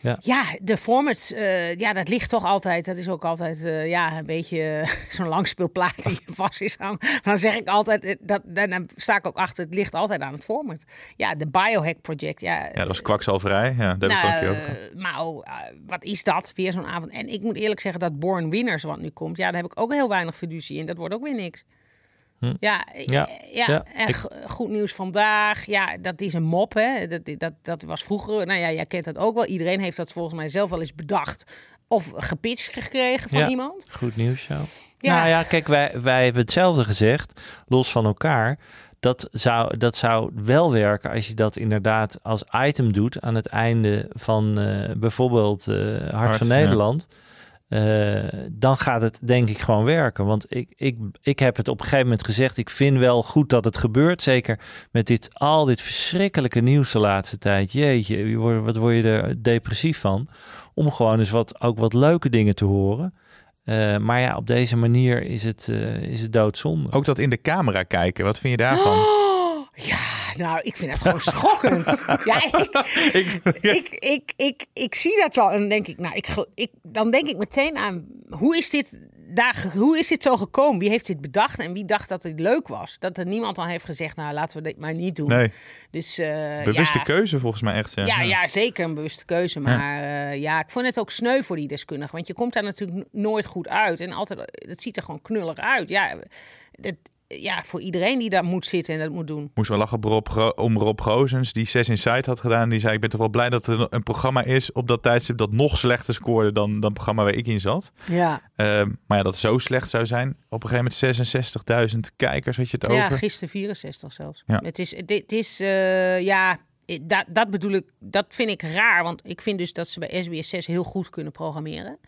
Ja.
Ja, de formats, eh, ja, dat ligt toch altijd. Dat is ook altijd eh, ja, een beetje eh, zo'n langspeelplaat die vast is aan. Maar dan zeg ik altijd, dat, dan, dan sta ik ook achter, het ligt altijd aan het format. Ja, de Biohack Project. Ja,
Ja, dat is kwakzalverij. Ja, dat heb ik
nou,
ook.
maar oh, wat is dat? Weer zo'n avond. En ik moet eerlijk zeggen dat Born Winners, wat nu komt, ja, daar heb ik ook heel weinig fiducie in. Dat wordt ook weer niks. Ja,
Hm. Ja,
ja,
ja,
en
ik-
goed nieuws vandaag. Ja, dat is een mop, hè. Dat, dat, dat was vroeger, nou ja, jij kent dat ook wel. Iedereen heeft dat volgens mij zelf wel eens bedacht. Of gepitcht gekregen van
Ja.
iemand.
Goed nieuws.
Ja.
Nou ja, kijk, wij, wij hebben hetzelfde gezegd, los van elkaar. Dat zou, dat zou wel werken als je dat inderdaad als item doet aan het einde van eh, bijvoorbeeld eh, Hart,
Hart,
van
ja.
Eh, dan gaat het denk ik gewoon werken. Want ik, ik, ik heb het op een gegeven moment gezegd. Ik vind wel goed dat het gebeurt. Zeker met dit, al dit verschrikkelijke nieuws de laatste tijd. Jeetje, wat word je er depressief van? Om gewoon eens wat, ook wat leuke dingen te horen. Eh, maar ja, op deze manier is het, eh, is het doodzonde.
Ook dat in de camera kijken. Wat vind je daarvan?
Oh, ja, nou, ik vind het gewoon schokkend. Ja, ik, ik, ik, ik, ik zie dat wel en dan denk ik, nou, ik, ik, dan denk ik meteen aan, hoe is dit daar, hoe is dit zo gekomen? Wie heeft dit bedacht en wie dacht dat het leuk was? Dat er niemand dan heeft gezegd, nou, laten we dit maar niet doen.
Nee,
Dus, eh,
bewuste
ja,
keuze volgens mij echt. Ja,
Ja, ja, zeker een bewuste keuze. Maar ja. ja, ik vond het ook sneu voor die deskundige. Want je komt daar natuurlijk nooit goed uit. En altijd, het ziet er gewoon knullig uit. Ja, dat, ja, voor iedereen die daar moet zitten en dat moet doen.
Moest wel lachen Rob om Rob Gozens, die 6 Inside had gedaan. Die zei, ik ben toch wel blij dat er een programma is op dat tijdstip dat nog slechter scoorde dan, dan het programma waar ik in zat.
Ja,
Ehm, maar ja, dat zo slecht zou zijn. Op een gegeven moment 66.000 kijkers had je het
ja
over.
gisteren 64 zelfs.
Ja.
Het is, dit is eh, ja, dat, dat bedoel ik, dat vind ik raar. Want ik vind dus dat ze bij SBS 6 heel goed kunnen programmeren.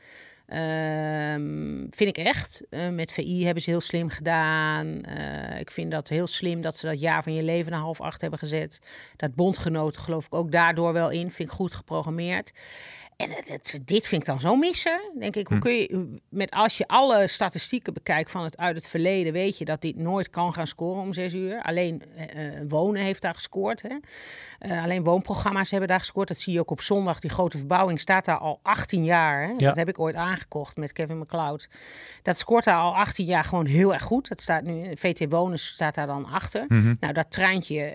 Ehm, vind ik echt. Eh, met VI hebben ze heel slim gedaan. Eh, ik vind dat heel slim dat ze dat jaar van je leven naar half acht hebben gezet. Dat bondgenoten geloof ik ook daardoor wel in. Vind ik goed geprogrammeerd. En het, het- dit vind ik dan zo missen. Denk ik, hoe kun je, met als je alle statistieken bekijkt van het uit het verleden, weet je dat dit nooit kan gaan scoren om zes uur. Alleen eh, eh, wonen heeft daar gescoord. Hè? Eh, alleen woonprogramma's hebben daar gescoord. Dat zie je ook op zondag. Die grote verbouwing staat daar al 18 jaar. Hè?
Ja.
Dat heb ik ooit aangekocht met Kevin McCloud. Dat scoort daar al 18 jaar gewoon heel erg goed. Dat staat nu, VT Wonen staat daar dan achter. Nou, dat treintje,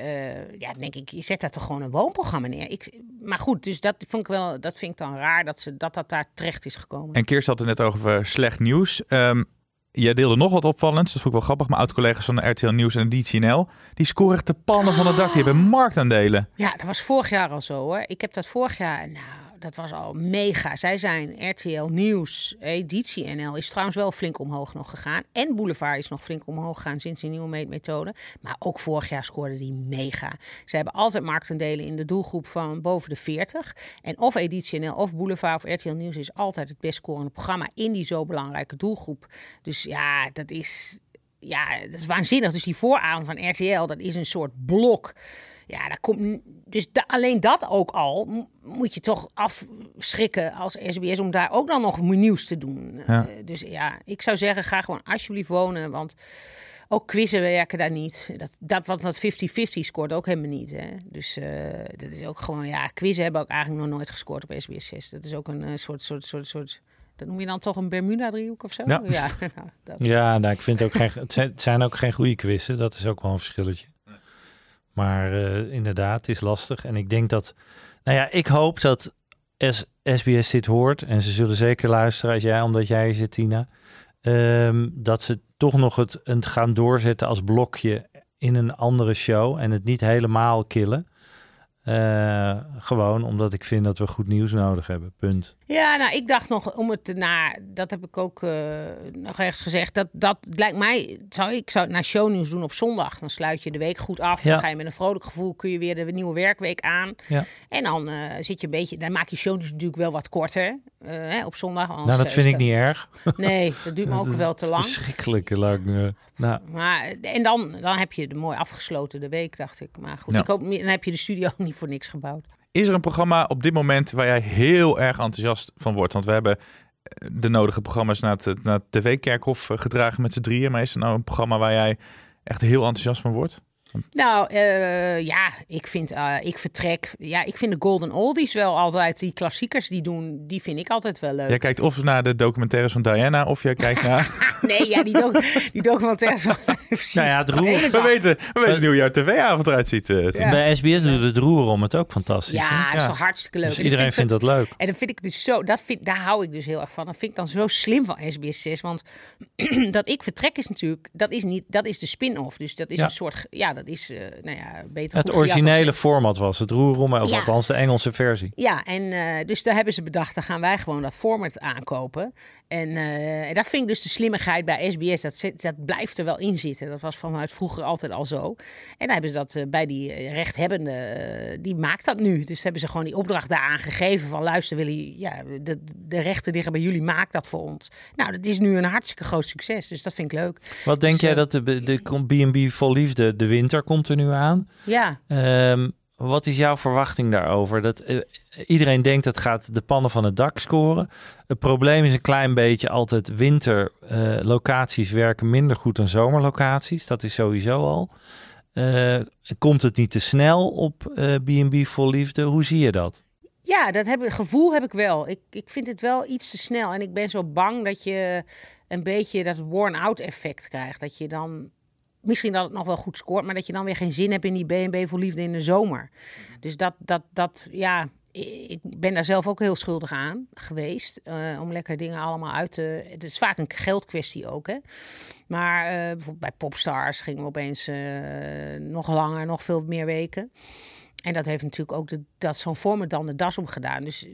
ja, denk ik, je zet daar toch gewoon een woonprogramma neer. Ik, maar goed, dus dat vond ik wel, dat vind ik dan raar dat ze, dat, dat daar terecht is gekomen.
En Kirst had het net over slecht nieuws. Ehm, jij deelde nog wat opvallends. Dat vond ik wel grappig. Mijn oud-collega's van de RTL Nieuws en DCNL... die scoren echt de pannen van het dak. Die hebben marktaandelen.
Ja, dat was vorig jaar al zo hoor. Ik heb dat vorig jaar, nou, dat was al mega. Zij zijn RTL Nieuws, editie NL is trouwens wel flink omhoog nog gegaan. En Boulevard is nog flink omhoog gegaan sinds die nieuwe meetmethode. Maar ook vorig jaar scoorden die mega. Ze hebben altijd marktaandelen in de doelgroep van boven de 40. En of editie NL of Boulevard of RTL Nieuws is altijd het best scorende programma in die zo belangrijke doelgroep. Dus ja, dat is ja, dat is waanzinnig. Dus die vooravond van RTL, dat is een soort blok. Ja, daar komt. Dus da- alleen dat ook al moet je toch afschrikken als SBS om daar ook dan nog nieuws te doen.
Ja.
Eh, dus ja, ik zou zeggen, ga gewoon alsjeblieft wonen. Want ook quizzen werken daar niet. Dat, dat, want dat 50-50 scoort ook helemaal niet. Hè? Dus eh, dat is ook gewoon, ja, quizzen hebben ook eigenlijk nog nooit gescoord op SBS 6. Dat is ook een eh, soort, soort, soort, soort. Dat noem je dan toch een Bermuda-driehoek of zo?
Ja.
ja dat.
Ja, nou, ik vind ook geen, het zijn ook geen goede quizzen. Dat is ook wel een verschilletje. Maar eh, inderdaad, het is lastig. En ik denk dat, nou ja, ik hoop dat SBS dit hoort. En ze zullen zeker luisteren als jij, omdat jij zit, Tina. ehm, dat ze toch nog het, het gaan doorzetten als blokje in een andere show. En het niet helemaal killen. Eh, gewoon omdat ik vind dat we goed nieuws nodig hebben. Punt.
Ja, nou, ik dacht nog om het te naar, dat heb ik ook eh, nog ergens gezegd. Dat, dat lijkt mij, zou ik zou het naar shownieuws doen op zondag. Dan sluit je de week goed af.
Ja.
Dan ga je met een vrolijk gevoel, kun je weer de nieuwe werkweek aan.
Ja.
En dan eh, zit je een beetje, dan maak je shownieuws natuurlijk wel wat korter eh, hè, op zondag.
Nou, dat
eh,
vind ik niet erg.
Nee, dat duurt me ook wel te lang.
Verschrikkelijk lang. eh, nou,
Maar, en dan, dan heb je de mooi afgesloten de week, dacht ik. Maar goed,
Ja.
ik hoop, dan heb je de studio niet voor niks gebouwd.
Is er een programma op dit moment waar jij heel erg enthousiast van wordt? Want we hebben eh, de nodige programma's naar het, naar het tv-kerkhof eh, gedragen met z'n drieën. Maar is er nou een programma waar jij echt heel enthousiast van wordt?
Nou, eh, ja, ik vind, eh, ik vertrek. Ja, ik vind de Golden Oldies wel altijd, die klassiekers die doen, die vind ik altijd wel leuk.
Jij kijkt of naar de documentaires van Diana of jij kijkt naar...
Nee, ja, die, doc die documentaires. Precies.
Nou ja, het roer-
we, weten, we weten hoe jouw tv-avond eruit ziet. eh.
Ja.
Bij SBS doet het roer om het ook fantastisch.
Ja,
hè?
dat is toch hartstikke leuk.
Dus
En
iedereen vindt
zo-
dat leuk.
En dan vind ik dus zo, dat vind, daar hou ik dus heel erg van. Dat vind ik dan zo slim van SBS 6. Want dat ik vertrek is natuurlijk, dat is niet, dat is de spin-off. Dus dat is
Ja.
een soort, ja, dat is, eh, nou ja, beter
Het originele
als-
format was het roer om, of
Ja.
althans de Engelse versie.
Ja, en eh, dus daar hebben ze bedacht, dan gaan wij gewoon dat format aankopen. En eh, dat vind ik dus de slimmigheid bij SBS. Dat, zit- dat blijft er wel in zitten. Dat was vanuit vroeger altijd al zo. En dan hebben ze dat bij die rechthebbende, die maakt dat nu. Dus hebben ze gewoon die opdracht daar aangegeven van luister Willy, ja, de, de rechten liggen bij jullie, maak dat voor ons. Nou, dat is nu een hartstikke groot succes, dus dat vind ik leuk.
Wat denk
Dus,
jij dat de, de B&B vol liefde, de winter komt er nu aan.
Ja,
Ehm, wat is jouw verwachting daarover? Dat, eh, iedereen denkt dat gaat de pannen van het dak scoren. Het probleem is een klein beetje altijd winterlocaties werken minder goed dan zomerlocaties. Dat is sowieso al. Eh, komt het niet te snel op eh, B&B vol liefde? Hoe zie je dat?
Ja, dat heb, gevoel heb ik wel. Ik, ik vind het wel iets te snel. En ik ben zo bang dat je een beetje dat worn-out effect krijgt. Dat je dan, misschien dat het nog wel goed scoort, maar dat je dan weer geen zin hebt in die B&B voor liefde in de zomer. Dus dat, dat, dat ja, ik ben daar zelf ook heel schuldig aan geweest. eh, om lekker dingen allemaal uit te... Het is vaak een geldkwestie ook, hè. Maar eh, bijvoorbeeld bij Popstars gingen we opeens eh, nog langer, nog veel meer weken. En dat heeft natuurlijk ook de, dat zo'n format dan de das om gedaan. Dus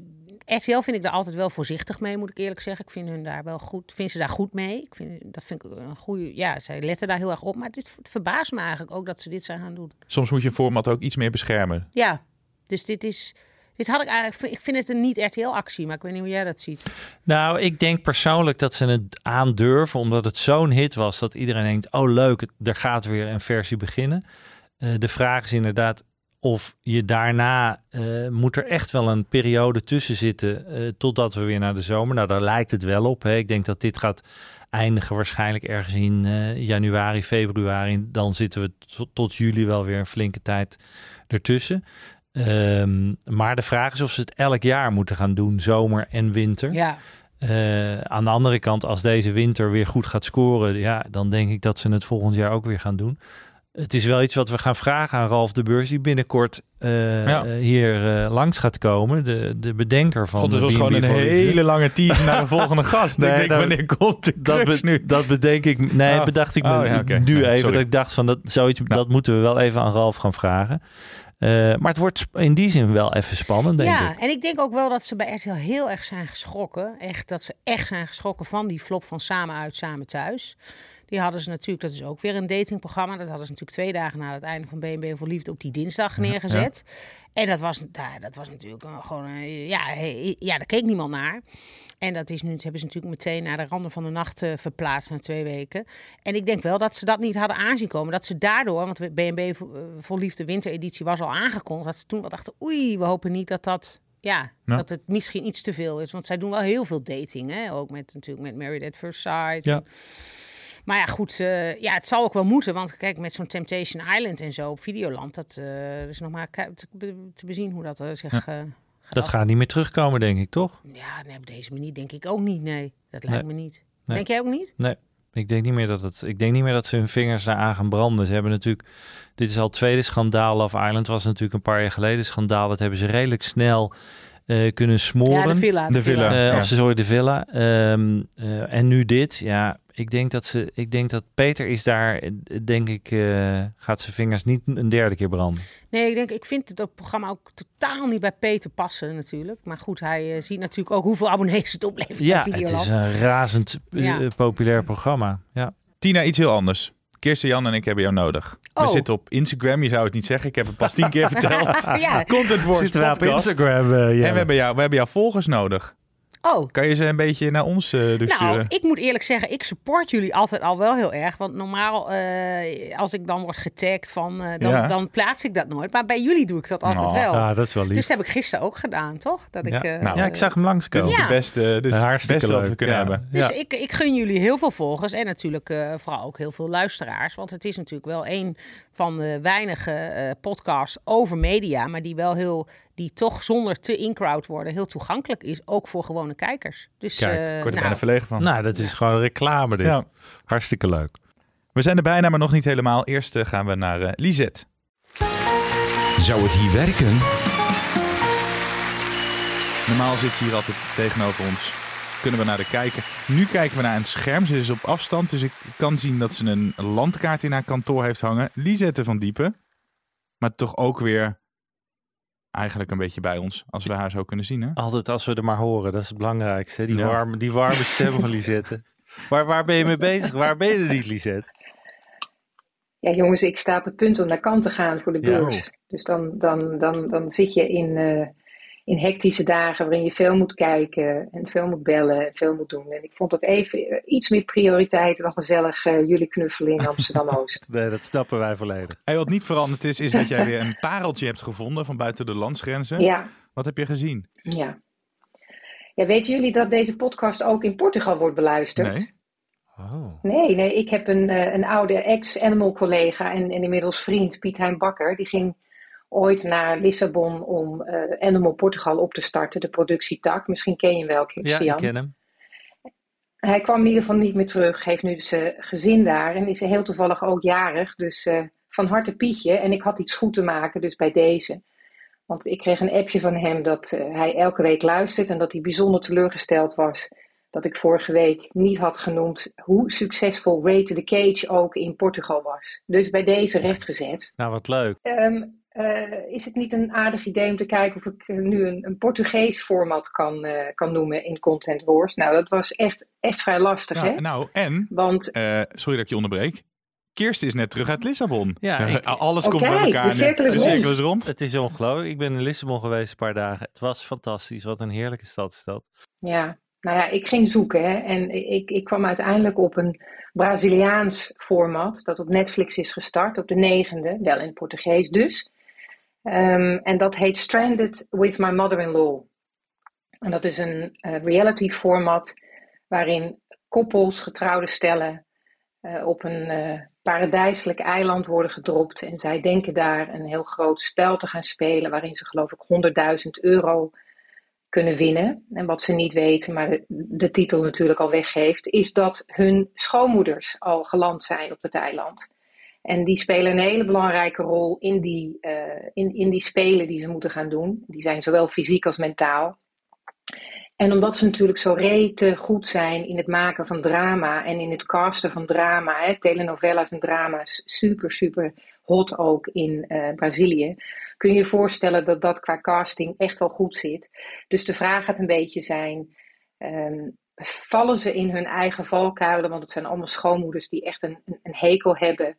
RTL vind ik daar altijd wel voorzichtig mee, moet ik eerlijk zeggen. Ik vind hun daar wel goed, vind ze daar goed mee. Ik vind, dat vind ik een goede, ja, zij letten daar heel erg op. Maar dit verbaast me eigenlijk ook dat ze dit zijn gaan doen.
Soms moet je een format ook iets meer beschermen.
Ja, dus dit is, Dit had ik eigenlijk, ik vind het een niet RTL-actie, maar ik weet niet hoe jij dat ziet.
Nou, ik denk persoonlijk dat ze het aandurven, omdat het zo'n hit was dat iedereen denkt: oh leuk, er gaat weer een versie beginnen. Eh, de vraag is inderdaad of je daarna eh, moet er echt wel een periode tussen zitten eh, totdat we weer naar de zomer. Nou, daar lijkt het wel op. Hè. Ik denk dat dit gaat eindigen waarschijnlijk ergens in eh, januari, februari. Dan zitten we tot, juli wel weer een flinke tijd ertussen. Ehm, maar de vraag is of ze het elk jaar moeten gaan doen, zomer en winter.
Ja,
aan de andere kant, als deze winter weer goed gaat scoren, ja, dan denk ik dat ze het volgend jaar ook weer gaan doen. Het is wel iets wat we gaan vragen aan Ralf de Beurs, die binnenkort eh,
Ja.
eh, hier eh, langs gaat komen. De, de bedenker van
God, het was gewoon een hele lange teaser naar de volgende gast.
Nee,
ik denk,
dat-
wanneer komt de
Dat, be-
nu?
dat bedenk ik. Nee,
Oh.
bedacht ik me
Oh, ja,
nu
Nee,
even.
sorry.
Dat ik dacht van dat zoiets, dat moeten we wel even aan Ralf gaan vragen. Eh, maar het wordt in die zin wel even spannend, denk
ja,
ik.
en ik denk ook wel dat ze bij RTL heel erg zijn geschrokken. Echt, dat ze echt zijn geschrokken van die flop van Samen uit, Samen thuis. Die hadden ze natuurlijk, dat is ook weer een datingprogramma. Dat hadden ze natuurlijk twee dagen na het einde van BNB voor Liefde op die dinsdag neergezet. En dat was, nou, dat was natuurlijk een- gewoon, een- ja, ja, daar keek niemand naar. En dat is nu, dat hebben ze natuurlijk meteen naar de randen van de nacht eh, verplaatst na twee weken. En ik denk wel dat ze dat niet hadden aanzien komen. Dat ze daardoor, want BNB voor, eh, Liefde wintereditie was al aangekondigd. Dat ze toen wat dachten, oei, we hopen niet dat dat... Ja,
Ja.
dat het misschien iets te veel is. Want zij doen wel heel veel dating. Hè? Ook met, natuurlijk met Married at First Sight.
Ja.
Maar ja, goed. eh, ja, het zal ook wel moeten. Want kijk, met zo'n Temptation Island en zo op Videoland. Dat eh, is nog maar te, te bezien hoe dat eh, zich...
Dat gaat niet meer terugkomen, denk ik, toch?
ja, nee, op deze manier denk ik ook niet. Nee, dat lijkt
Nee.
me niet.
Nee.
Denk jij ook niet?
Nee, ik denk niet meer dat het. Ik denk niet meer dat ze hun vingers daaraan gaan branden. Ze hebben natuurlijk. Dit is al het tweede schandaal. Love Island was natuurlijk een paar jaar geleden schandaal. Dat hebben ze redelijk snel eh, kunnen smoren.
Ja, de villa.
De villa.
Eh,
Ja.
Of ze sorry, de villa. Ehm, eh, en nu dit. Ja, ik denk dat ze. Ik denk dat Peter is daar. eh, Denk ik. eh, gaat zijn vingers niet een derde keer branden.
Nee, ik denk, ik vind het programma ook totaal niet bij Peter passen natuurlijk. Maar goed, hij eh, ziet natuurlijk ook hoeveel abonnees het oplevert
Ja,
bij
het
Videoland.
is een razend
Ja.
populair programma. Ja.
Tina, iets heel anders. Kirsten, Jan en ik hebben jou nodig. We
Oh.
zitten op Instagram. Je zou het niet zeggen. Ik heb het pas tien keer verteld.
ja.
Content Wars
Zitten we op
podcast.
Instagram? eh,
En
ja.
we hebben, jou, we hebben jouw volgers nodig.
Oh,
Kan je ze een beetje naar ons eh dus
Nou,
sturen?
ik moet eerlijk zeggen, ik support jullie altijd al wel heel erg. Want normaal, eh, als ik dan word getagd, van, eh, dan,
Ja.
dan plaats ik dat nooit. Maar bij jullie doe ik dat altijd
Oh,
wel.
Ja, dat is wel lief.
Dus dat heb ik gisteren ook gedaan, toch? Dat ik,
ja.
eh,
Nou,
ja, ik zag hem langskomen.
is
Ja.
de beste, is het beste wat we
leuk,
kunnen
ja.
hebben.
Dus ik, ik gun jullie heel veel volgers en natuurlijk eh, vooral ook heel veel luisteraars. Want het is natuurlijk wel een van de weinige eh, podcasts over media, maar die wel heel, die toch zonder te in-crowd worden, heel toegankelijk is, ook voor gewone kijkers. Dus
Kijk,
eh,
Ik word er
nou,
bijna verlegen van.
Nou, dat is gewoon reclame dit.
Ja.
Hartstikke leuk.
We zijn er bijna, maar nog niet helemaal. Eerst eh, gaan we naar eh, Lisette.
Zou het hier werken?
Normaal zit ze hier altijd tegenover ons. Kunnen we naar de kijken. Nu kijken we naar een scherm. Ze is op afstand, dus ik kan zien dat ze een landkaart in haar kantoor heeft hangen. Lisette van Diepen. Maar toch ook weer eigenlijk een beetje bij ons, als we haar zo kunnen zien. Hè?
Altijd als we er maar horen, dat is het belangrijkste. Die,
Ja.
warme, die warme stem van Lisette. Waar, waar ben je mee bezig? Waar ben je er niet, Lisette?
Ja, jongens, ik sta op het punt om naar kant te gaan voor de
Ja.
beurs. Dus dan, dan, dan, dan zit je in, eh, in hectische dagen waarin je veel moet kijken en veel moet bellen en veel moet doen. En ik vond dat even eh, iets meer prioriteit dan gezellig eh, jullie knuffelen in Amsterdam-Oost.
Nee, dat snappen wij volledig.
En wat niet veranderd is, is dat jij weer een pareltje hebt gevonden van buiten de landsgrenzen.
ja,
Wat heb je gezien?
ja. Ja, weten jullie dat deze podcast ook in Portugal wordt beluisterd?
Nee?
Oh.
Nee, nee, ik heb een, eh, een oude ex-animal collega en, en inmiddels vriend, Piet Hein Bakker. Die ging ooit naar Lissabon om eh, Animal Portugal op te starten, de productietak. Misschien ken je hem wel,
Ja, ik
Christian.
ken hem.
Hij kwam in ieder geval niet meer terug, heeft nu zijn gezin daar en is heel toevallig ook jarig. Dus eh, van harte Pietje. En ik had iets goed te maken, dus bij deze. Want ik kreeg een appje van hem dat eh, hij elke week luistert en dat hij bijzonder teleurgesteld was dat ik vorige week niet had genoemd hoe succesvol Rate the Cage ook in Portugal was. Dus bij deze rechtgezet.
Nou, wat leuk.
Ehm, eh, is het niet een aardig idee om te kijken of ik eh, nu een, een Portugees format kan, eh, kan noemen in Content Wars? Nou, dat was echt, echt vrij lastig, hè?
Nou, nou, en,
Want
eh, sorry dat ik je onderbreek. Kirsten is net terug uit Lissabon.
Ja, ik-
Alles komt bij elkaar.
de cirkel is
de
rond.
cirkel is rond.
Het is ongelooflijk. Ik ben in Lissabon geweest een paar dagen. Het was fantastisch. Wat een heerlijke stad is dat.
Ja, nou ja, ik ging zoeken hè, en ik, ik kwam uiteindelijk op een Braziliaans format dat op Netflix is gestart op de negende, wel in het Portugees dus. Ehm, en dat heet Stranded with My Mother-in-Law. En dat is een eh, reality format waarin koppels, getrouwde stellen eh, op een eh, paradijselijk eiland worden gedropt. En zij denken daar een heel groot spel te gaan spelen waarin ze geloof ik 100.000 euro kunnen winnen. En wat ze niet weten, maar de, de titel natuurlijk al weggeeft, is dat hun schoonmoeders al geland zijn op het eiland. En die spelen een hele belangrijke rol in die, eh, in, in die spelen die ze moeten gaan doen. Die zijn zowel fysiek als mentaal. En omdat ze natuurlijk zo rete goed zijn in het maken van drama en in het casten van drama, hè, telenovelas en drama's, super, super hot ook in eh, Brazilië, kun je je voorstellen dat dat qua casting echt wel goed zit. Dus de vraag gaat een beetje zijn, ehm, vallen ze in hun eigen valkuilen, want het zijn allemaal schoonmoeders die echt een, een, een hekel hebben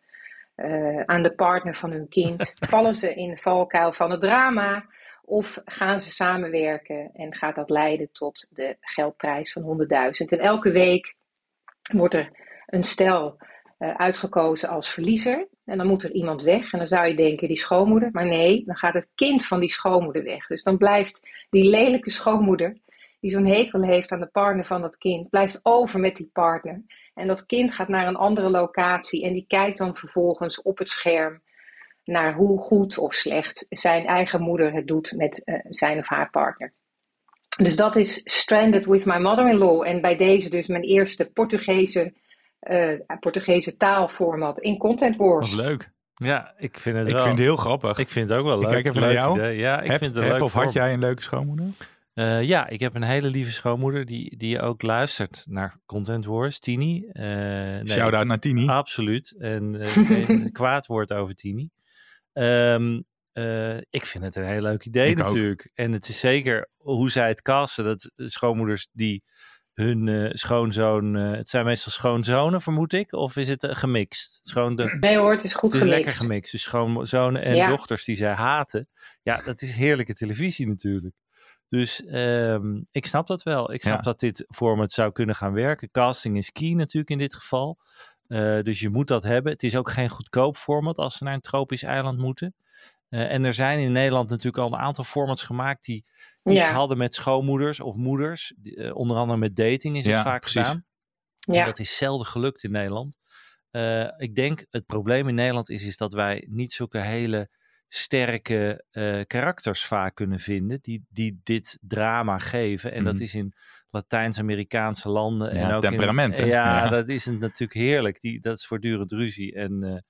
eh, aan de partner van hun kind. vallen ze in de valkuil van het drama? Of gaan ze samenwerken en gaat dat leiden tot de geldprijs van 100.000? En elke week wordt er een stel eh, uitgekozen als verliezer. En dan moet er iemand weg. En dan zou je denken, die schoonmoeder. Maar nee, dan gaat het kind van die schoonmoeder weg. Dus dan blijft die lelijke schoonmoeder, die zo'n hekel heeft aan de partner van dat kind, blijft over met die partner. En dat kind gaat naar een andere locatie en die kijkt dan vervolgens op het scherm naar hoe goed of slecht zijn eigen moeder het doet met eh, zijn of haar partner. Dus dat is Stranded with My Mother-in-Law. En bij deze dus mijn eerste Portugese, eh, Portugese taalformat in Content Wars.
Wat leuk.
Ja, ik vind het
Ik
wel.
vind het heel grappig.
Ik vind het ook wel
Ik
leuk.
kijk even naar
Leuk
jou.
idee. Ja, ik
heb,
vind het een
heb
leuk
of had jij een leuke schoonmoeder?
Eh, ja, ik heb een hele lieve schoonmoeder die, die ook luistert naar Content Wars, Tini. Eh, nee,
Shout-out naar Tini.
Absoluut. En eh, geen kwaad woord over Tini. Ehm, eh, ik vind het een heel leuk idee
Ik ook.
natuurlijk. En het is zeker hoe zij het casten. Dat schoonmoeders die hun eh, schoonzoon... eh, het zijn meestal schoonzonen, vermoed ik. Of is het gemixt? Schoon de,
Nee hoor, het is goed
het is
gemixt.
lekker gemixt. Dus schoonzonen en
Ja.
dochters die zij haten. Ja, dat is heerlijke televisie natuurlijk. Dus ehm, ik snap dat wel. Ik snap
Ja.
dat dit format zou kunnen gaan werken. Casting is key natuurlijk in dit geval. Eh, dus je moet dat hebben. Het is ook geen goedkoop format als ze naar een tropisch eiland moeten. Eh, en er zijn in Nederland natuurlijk al een aantal formats gemaakt die iets
Ja.
hadden met schoonmoeders of moeders. Eh, onder andere met dating is het vaak
precies.
gedaan. En
Ja.
dat is zelden gelukt in Nederland. Eh, ik denk het probleem in Nederland is, is dat wij niet zulke hele sterke eh, karakters vaak kunnen vinden die, die dit drama geven. En dat
Mhm.
is in Latijns-Amerikaanse landen. en
Ja,
ook
temperament, hè?
In, ja,
Ja.
dat is het natuurlijk heerlijk. Die, dat is voortdurend ruzie. En,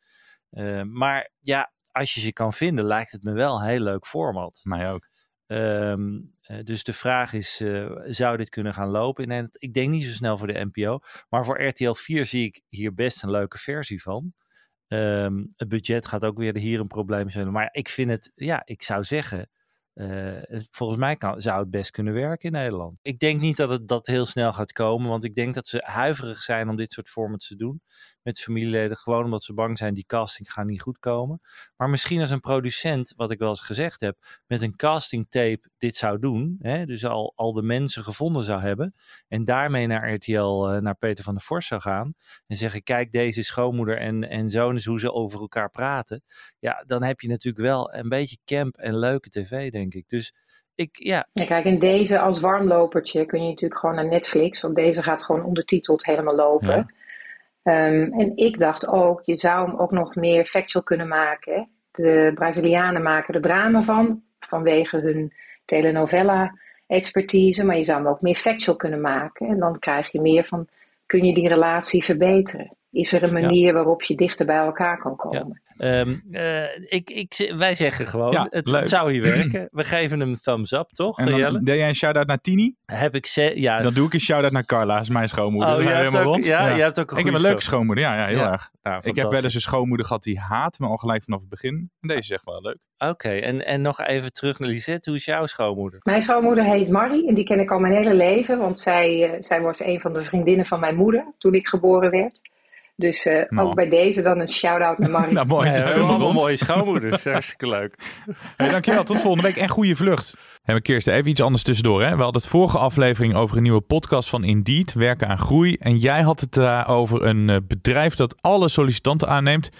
eh, eh, maar ja, als je ze kan vinden, lijkt het me wel een heel leuk format.
Mij ook.
Ehm, eh, dus de vraag is, zou dit kunnen gaan lopen? in Nederland? ik denk niet zo snel voor de NPO. Maar voor RTL 4 zie ik hier best een leuke versie van. Ehm, het budget gaat ook weer hier een probleem zijn. Maar ik vind het, ja, ik zou zeggen, eh, volgens mij kan, zou het best kunnen werken in Nederland. Ik denk niet dat het dat heel snel gaat komen, want ik denk dat ze huiverig zijn om dit soort formats te doen met familieleden, gewoon omdat ze bang zijn die casting gaat niet goed komen. Maar misschien als een producent, wat ik wel eens gezegd heb, met een casting tape dit zou doen, hè, dus al, al de mensen gevonden zou hebben en daarmee naar RTL, eh, naar Peter van der Vorst zou gaan en zeggen, kijk, deze schoonmoeder en, en zoon is hoe ze over elkaar praten. Ja, dan heb je natuurlijk wel een beetje camp en leuke tv, denk ik. Dus ik, ja,
Ja, kijk, en deze als warmlopertje kun je natuurlijk gewoon naar Netflix, want deze gaat gewoon ondertiteld helemaal lopen.
Ja.
Ehm, en ik dacht ook, je zou hem ook nog meer factual kunnen maken. De Brazilianen maken er drama van, vanwege hun telenovela-expertise, maar je zou hem ook meer factual kunnen maken. En dan krijg je meer van, kun je die relatie verbeteren? Is er een manier waarop je dichter bij elkaar kan komen?
Ehm, eh, ik, ik, wij zeggen gewoon,
Ja,
het, zou hier werken. We geven hem een thumbs up, toch,
En dan deed jij een shout-out naar Tini.
Heb ik ze, ja.
Dan doe ik een shout-out naar Carla, dat is mijn schoonmoeder.
oh, je hebt,
helemaal
ook,
rond.
ja, je hebt ook een
Ik heb een leuke schoonmoeder, ja, ja heel
Ja.
erg.
Nou,
Ik heb wel eens een schoonmoeder gehad die haat me al gelijk vanaf het begin. En deze is echt wel leuk.
Oké, en, en nog even terug naar Lisette. Hoe is jouw schoonmoeder?
Mijn schoonmoeder heet Marie en die ken ik al mijn hele leven, want zij, eh, zij was een van de vriendinnen van mijn moeder toen ik geboren werd. Dus eh,
Nou.
ook bij deze dan een shout-out naar Marie.
Nou, mooi.
Ja, we hebben allemaal mooie schoonmoeders. Hartstikke leuk.
Hey, dankjewel, tot volgende week en goede vlucht. Hey, maar Kirsten, even iets anders tussendoor. Hè? We hadden het vorige aflevering over een nieuwe podcast van Indeed, Werken aan Groei. En jij had het daar over een eh, bedrijf dat alle sollicitanten aanneemt.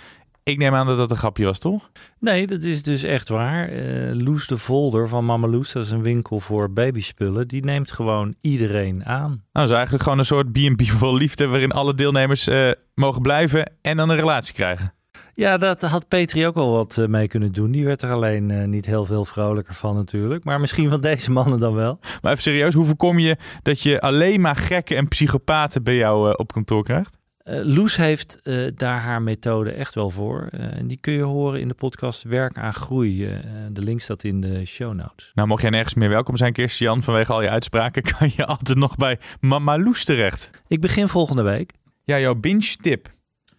Ik neem aan dat dat een grapje was, toch?
Nee, dat is dus echt waar. Eh Loes de Volder van Mama Loes, dat is een winkel voor babyspullen. Die neemt gewoon iedereen aan.
Nou, dat is eigenlijk gewoon een soort B&B vol liefde... waarin alle deelnemers eh, mogen blijven en dan een relatie krijgen.
Ja, dat had Petri ook al wat eh, mee kunnen doen. Die werd er alleen niet heel veel vrolijker van natuurlijk. Maar misschien van deze mannen dan wel.
Maar even serieus, hoe voorkom je dat je alleen maar gekken en psychopaten bij jou op kantoor krijgt?
Eh, Loes heeft eh, daar haar methode echt wel voor. Eh, en die kun je horen in de podcast Werk aan Groei. Eh, de link staat in de show notes.
Nou, mocht jij nergens meer welkom zijn, Kirsten vanwege al je uitspraken, kan je altijd nog bij Mama Loes terecht.
Ik begin volgende week.
Ja, jouw binge tip.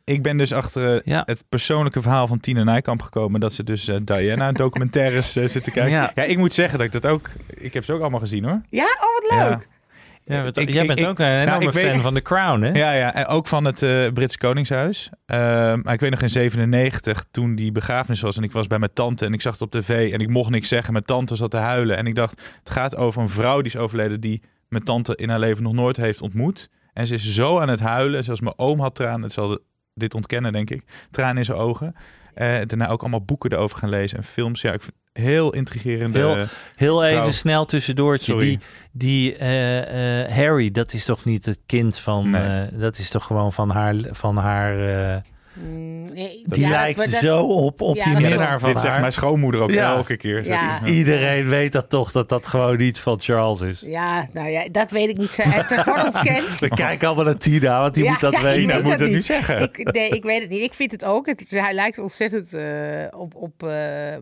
Ik ben dus achter
Ja.
het persoonlijke verhaal van Tina Nijkamp gekomen. Dat ze dus Diana documentaires zit te kijken. Ja.
Ja.
ik moet zeggen dat ik dat ook... Ik heb ze ook allemaal gezien hoor.
Ja, oh wat leuk.
Ja, wat-
Ik-
jij
ik-
bent
ik-
ook een enorme
ik weet-
fan van The Crown, hè?
Ja, ja. En ook van het eh Brits Koningshuis. Ehm, maar ik weet nog in 97 toen die begrafenis was. En ik was bij mijn tante en ik zag het op tv. En ik mocht niks zeggen. Mijn tante zat te huilen. En ik dacht, het gaat over een vrouw die is overleden... die mijn tante in haar leven nog nooit heeft ontmoet. En ze is zo aan het huilen. Zoals mijn oom had tranen. Het zal dit ontkennen, denk ik. Tranen in zijn ogen. Eh, daarna ook allemaal boeken erover gaan lezen en films. Ja, ik heel intrigerende...
Heel- Heel even snel tussendoortje.
Sorry.
Die, die eh, eh, Harry, dat is toch niet het kind van...
Nee.
eh, dat is toch gewoon van haar... Van haar
nee,
die
ja,
lijkt
dat-
zo op, op
Ja,
die
dat
minnaar van
dit zegt mijn schoonmoeder ook
Ja.
elke keer. zeg
Ja.
ik.
Iedereen weet dat toch, dat dat gewoon iets van Charles is.
Ja, nou ja, dat weet ik niet. Voor ons kent.
We kijken allemaal naar Tina, want die
Ja,
moet dat
ja,
weten.
ik
Tina
weet
moet
dat
het nu
niet.
zeggen.
Ik, nee, ik weet het niet. Ik vind het ook. Het, hij lijkt ontzettend eh, op... op eh,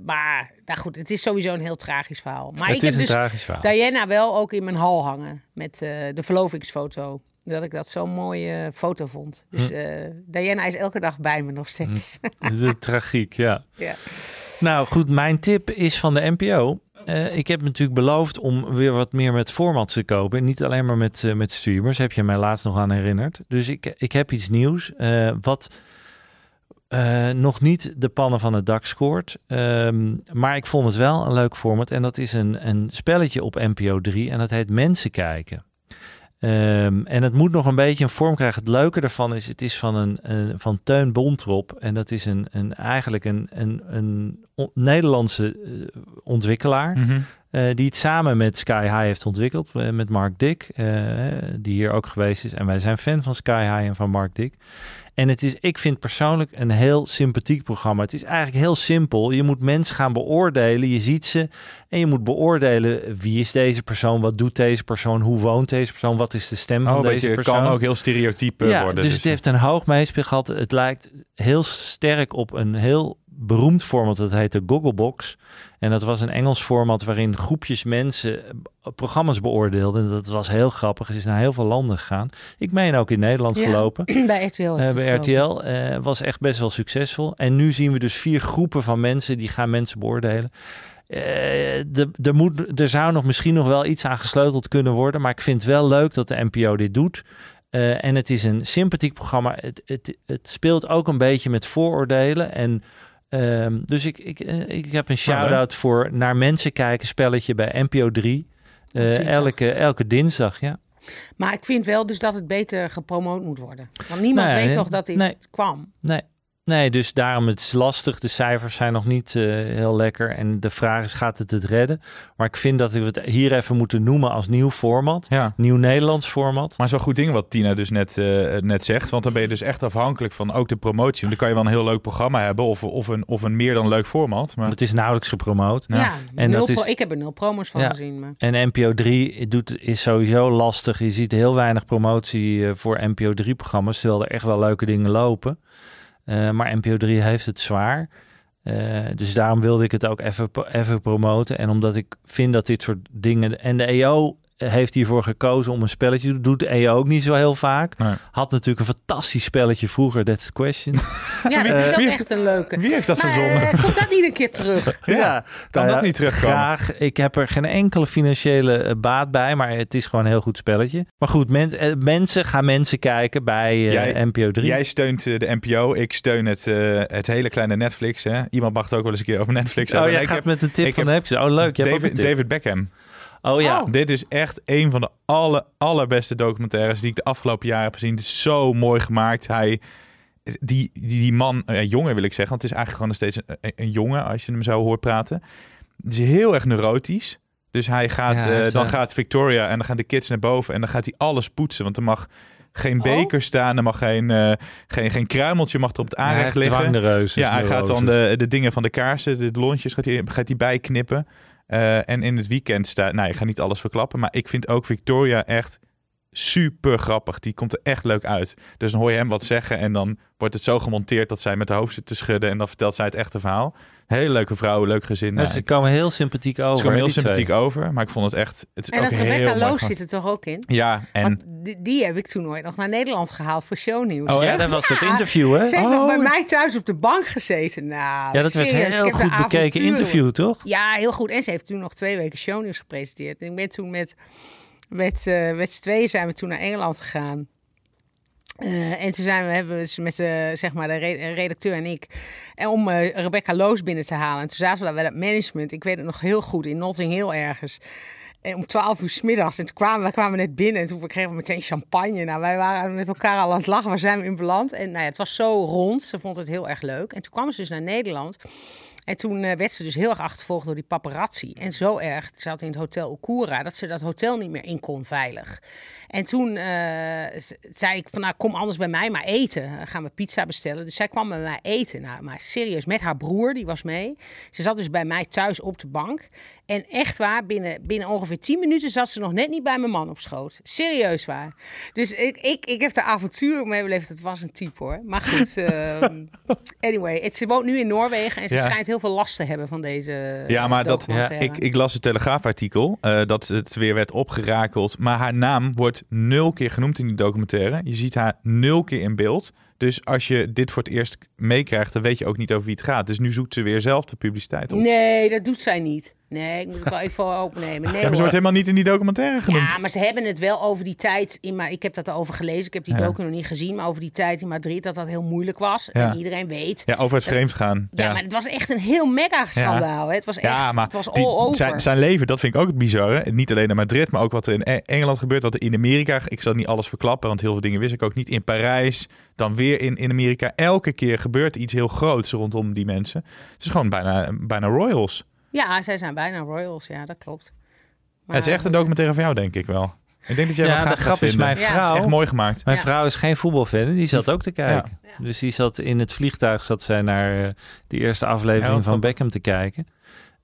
maar nou goed, het is sowieso een heel tragisch verhaal. Maar
Het
ik
is
heb
een
dus
tragisch verhaal.
Diana wel ook in mijn hal hangen. Met eh, de verlovingsfoto. Dat ik dat zo'n mooie foto vond. Dus
Hm.
eh, Diana is elke dag bij me nog steeds.
De tragiek, ja.
ja.
Nou goed, mijn tip is van de NPO. Eh, ik heb natuurlijk beloofd om weer wat meer met formats te kopen. Niet alleen maar met, eh, met streamers. Heb je mij laatst nog aan herinnerd. Dus ik, ik heb iets nieuws. eh, wat eh, nog niet de pannen van het dak scoort. Ehm, maar ik vond het wel een leuk format. En dat is een, een spelletje op NPO 3. En dat heet Mensen kijken. Ehm, en het moet nog een beetje een vorm krijgen. Het leuke daarvan is, het is van, een, een- van Teun Bontrop. En dat is een, een, eigenlijk een, een, een Nederlandse eh, ontwikkelaar.
Mhm.
Eh, die het samen met Sky High heeft ontwikkeld. eh, met Mark Dick, eh, die hier ook geweest is. En wij zijn fan van Sky High en van Mark Dick. En het is, ik vind persoonlijk een heel sympathiek programma. Het is eigenlijk heel simpel. Je moet mensen gaan beoordelen. Je ziet ze en je moet beoordelen wie is deze persoon, wat doet deze persoon, hoe woont deze persoon, wat is de stem
Oh,
van deze
beetje,
persoon.
kan ook heel stereotyp
ja,
worden.
Dus het heeft een hoog meespeel gehad. Het lijkt heel sterk op een heel beroemd format. Dat heette Gogglebox. En dat was een Engels format waarin groepjes mensen eh, programma's beoordeelden. Dat was heel grappig. Het is naar heel veel landen gegaan. Ik meen ook in Nederland
Ja,
gelopen.
bij RTL.
Eh, bij
gelopen.
RTL eh, was echt best wel succesvol. En nu zien we dus vier groepen van mensen die gaan mensen beoordelen. Eh, de, er, moet, er zou nog misschien nog wel iets aan gesleuteld kunnen worden. Maar ik vind het wel leuk dat de NPO dit doet. Eh, en het is een sympathiek programma. Het, het, het speelt ook een beetje met vooroordelen. En ehm, dus ik, ik, eh, ik heb een shout-out voor naar mensen kijken spelletje bij NPO 3. Eh, elke, elke dinsdag, ja.
Maar ik vind wel dus dat het beter gepromoot moet worden. Want niemand
Nee,
weet toch dat dit
nee.
kwam.
Nee. Nee, dus daarom het is lastig. De cijfers zijn nog niet eh, heel lekker. En de vraag is, gaat het het redden? Maar ik vind dat we het hier even moeten noemen als nieuw format.
Ja.
Nieuw Nederlands format.
Maar het is wel een goed ding wat Tina dus net, eh, net zegt. Want dan ben je dus echt afhankelijk van ook de promotie. Want dan kan je wel een heel leuk programma hebben. Of, of, een, of een meer dan leuk format. Maar
Het is nauwelijks gepromoot.
Ja,
En dat is-
ik heb er nul promos van
Ja.
gezien. Maar...
En NPO 3 doet, is sowieso lastig. Je ziet heel weinig promotie eh, voor NPO 3-programma's. Terwijl er echt wel leuke dingen lopen. Eh, maar NPO 3 heeft het zwaar. Eh, dus daarom wilde ik het ook even, even promoten. En omdat ik vind dat dit soort dingen... En de EO heeft hiervoor gekozen om een spelletje te doen. Doet EO ook niet zo heel vaak.
Nee.
Had natuurlijk een fantastisch spelletje vroeger, That's the Question.
Ja, dat is ook
wie
echt een leuke.
Wie heeft dat
Maar,
verzonnen?
eh, komt dat niet een keer terug?
Ja,
kan
nou
dat
ja,
niet terugkomen?
Graag. Ik heb er geen enkele financiële eh, baat bij, maar het is gewoon een heel goed spelletje. Maar goed, men- eh, mensen gaan mensen kijken bij eh,
Jij-
NPO 3.
Jij steunt eh, de NPO, ik steun het, eh, het hele kleine Netflix. Hè? Iemand mag het ook wel eens een keer over Netflix
oh,
hebben.
jij
Ik
gaat
heb-
met een tip van
heb
Netflix. Oh, leuk. Jij hebt ook
David,
een tip.
David Beckham.
Oh ja.
Oh.
Dit is echt een van de alle, allerbeste documentaires die ik de afgelopen jaren heb gezien. Het is zo mooi gemaakt. Hij, die, die, die man, eh, jongen wil ik zeggen, want het is eigenlijk gewoon nog steeds een, een jongen als je hem zo hoort praten. Het is heel erg neurotisch. Dus hij gaat,
Ja,
eh, dan
eh,
gaat Victoria en dan gaan de kids naar boven en dan gaat hij alles poetsen. Want er mag geen
Oh.
beker staan, er mag geen, eh, geen, geen kruimeltje mag er op het aanrecht liggen. Ja, hij gaat dan de, de dingen van de kaarsen, de, de lontjes, gaat hij, gaat hij bijknippen. Eh, en in het weekend staat, nou, ik ga niet alles verklappen, maar ik vind ook Victoria echt super grappig. Die komt er echt leuk uit. Dus dan hoor je hem wat zeggen en dan wordt het zo gemonteerd dat zij met haar hoofd zit te schudden en dan vertelt zij het echte verhaal. Hele leuke vrouw, leuk gezin.
Ja,
Nou,
ze komen heel sympathiek over.
ze komen heel
twee.
sympathiek over, maar ik vond het echt. Het is
En
ook
dat
heel
Rebecca Loos zit er toch ook in?
Ja, en
Want die, die heb ik toen ooit nog naar Nederland gehaald voor shownieuws.
Oh ja, dat was
Ja,
interview, hè?
Ze heeft nog
Oh.
bij mij thuis op de bank gezeten. Nou,
Ja, dat was
serieus,
heel goed bekeken interview, toch?
Ja, heel goed. En ze heeft toen nog twee weken shownieuws gepresenteerd. En ik ben toen met, met, eh met z'n tweeën zijn we toen naar Engeland gegaan. Eh, en toen zijn we, hebben we met de, zeg maar de re- redacteur en ik, en om eh, Rebecca Loos binnen te halen. En toen zaten we daar bij het management. Ik weet het nog heel goed, in Notting Hill ergens. En om 12 uur 's middags. En toen kwamen we kwamen net binnen. En toen kregen we meteen champagne. Nou, wij waren met elkaar al aan het lachen. Waar zijn we in beland? En nou ja, het was zo rond. Ze vond het heel erg leuk. En toen kwam ze dus naar Nederland. En toen eh, werd ze dus heel erg achtervolgd door die paparazzi. En zo erg, ze zat in het hotel Okura, dat ze dat hotel niet meer in kon veilig. En toen eh, zei ik van, nou kom anders bij mij maar eten. Dan gaan we pizza bestellen. Dus zij kwam bij mij eten. Nou, maar serieus, met haar broer, die was mee. Ze zat dus bij mij thuis op de bank. En echt waar, binnen, binnen ongeveer 10 minuten zat ze nog net niet bij mijn man op schoot. Serieus waar. Dus ik, ik, ik heb de avontuur mee beleefd. Het was een type hoor. Maar goed, ehm, anyway. Het, ze woont nu in Noorwegen en ze
Ja.
schijnt heel veel last te hebben van deze
Ja, maar dat,
documentaire.
ik, ik las het Telegraafartikel eh, dat het weer werd opgerakeld. Maar haar naam wordt nul keer genoemd in die documentaire. Je ziet haar nul keer in beeld. Dus als je dit voor het eerst meekrijgt, dan weet je ook niet over wie het gaat. Dus nu zoekt ze weer zelf de publiciteit op.
Nee, dat doet zij niet. Nee, ik moet het wel even opnemen. Nee,
Ja, maar ze wordt helemaal niet in die documentaire genoemd.
Ja, maar ze hebben het wel over die tijd. In, maar ik heb dat erover gelezen. Ik heb die
Ja.
docu nog niet gezien. Maar over die tijd in Madrid dat dat heel moeilijk was.
Ja.
En iedereen weet.
Ja, over het vreemdgaan.
Ja, maar het was echt een heel mega schandaal. hè. Het was echt.
Ja, maar
het was
die-
all over.
Zijn, zijn leven, dat vind ik ook het bizarre. Niet alleen in Madrid, maar ook wat er in E- Engeland gebeurt. Wat er in Amerika, ik zal niet alles verklappen, want heel veel dingen wist ik ook niet. In Parijs, dan weer in, in Amerika. Elke keer gebeurt iets heel groots rondom die mensen. Het is gewoon bijna, bijna royals.
Ja, zij zijn bijna royals. Ja, dat klopt. Maar
het is echt een documentaire van jou, denk ik wel. Ik denk dat jij
Ja,
wel
de
graag
grap
gaat
is,
vinden.
mijn
Het
vrouw-
is echt mooi gemaakt.
Mijn
Ja.
vrouw is geen voetbalfan en die zat ook te kijken. Dus die zat in het vliegtuig zat zij naar eh, de eerste aflevering van. Beckham te kijken.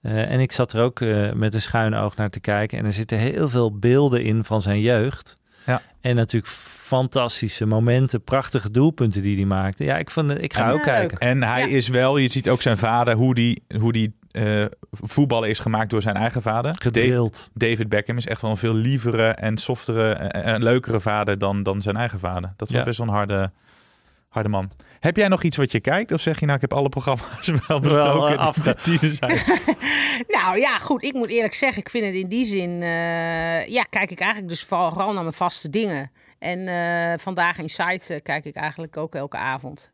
Eh, en ik zat er ook eh, met een schuin oog naar te kijken. En er zitten heel veel beelden in van zijn jeugd.
Ja.
En natuurlijk fantastische momenten, prachtige doelpunten die hij maakte. Ja, ik, vond, ik ga
En-
ook
Ja,
kijken.
En hij
Ja.
is wel, je ziet ook zijn vader, hoe die, hoe die eh, voetballen is gemaakt door zijn eigen vader.
Gedrild.
David Beckham is echt wel een veel lievere en softere en, leukere vader dan, dan zijn eigen vader. Dat is
Ja.
best wel een harde, harde man. Heb jij nog iets wat je kijkt? Of zeg je nou, ik heb alle programma's wel besproken
eh, afge-
er zijn?
Nou ja, goed. Ik moet eerlijk zeggen, ik vind het in die zin. eh, ja, kijk ik eigenlijk dus vooral naar mijn vaste dingen. En eh, vandaag in Sites kijk ik eigenlijk ook elke avond.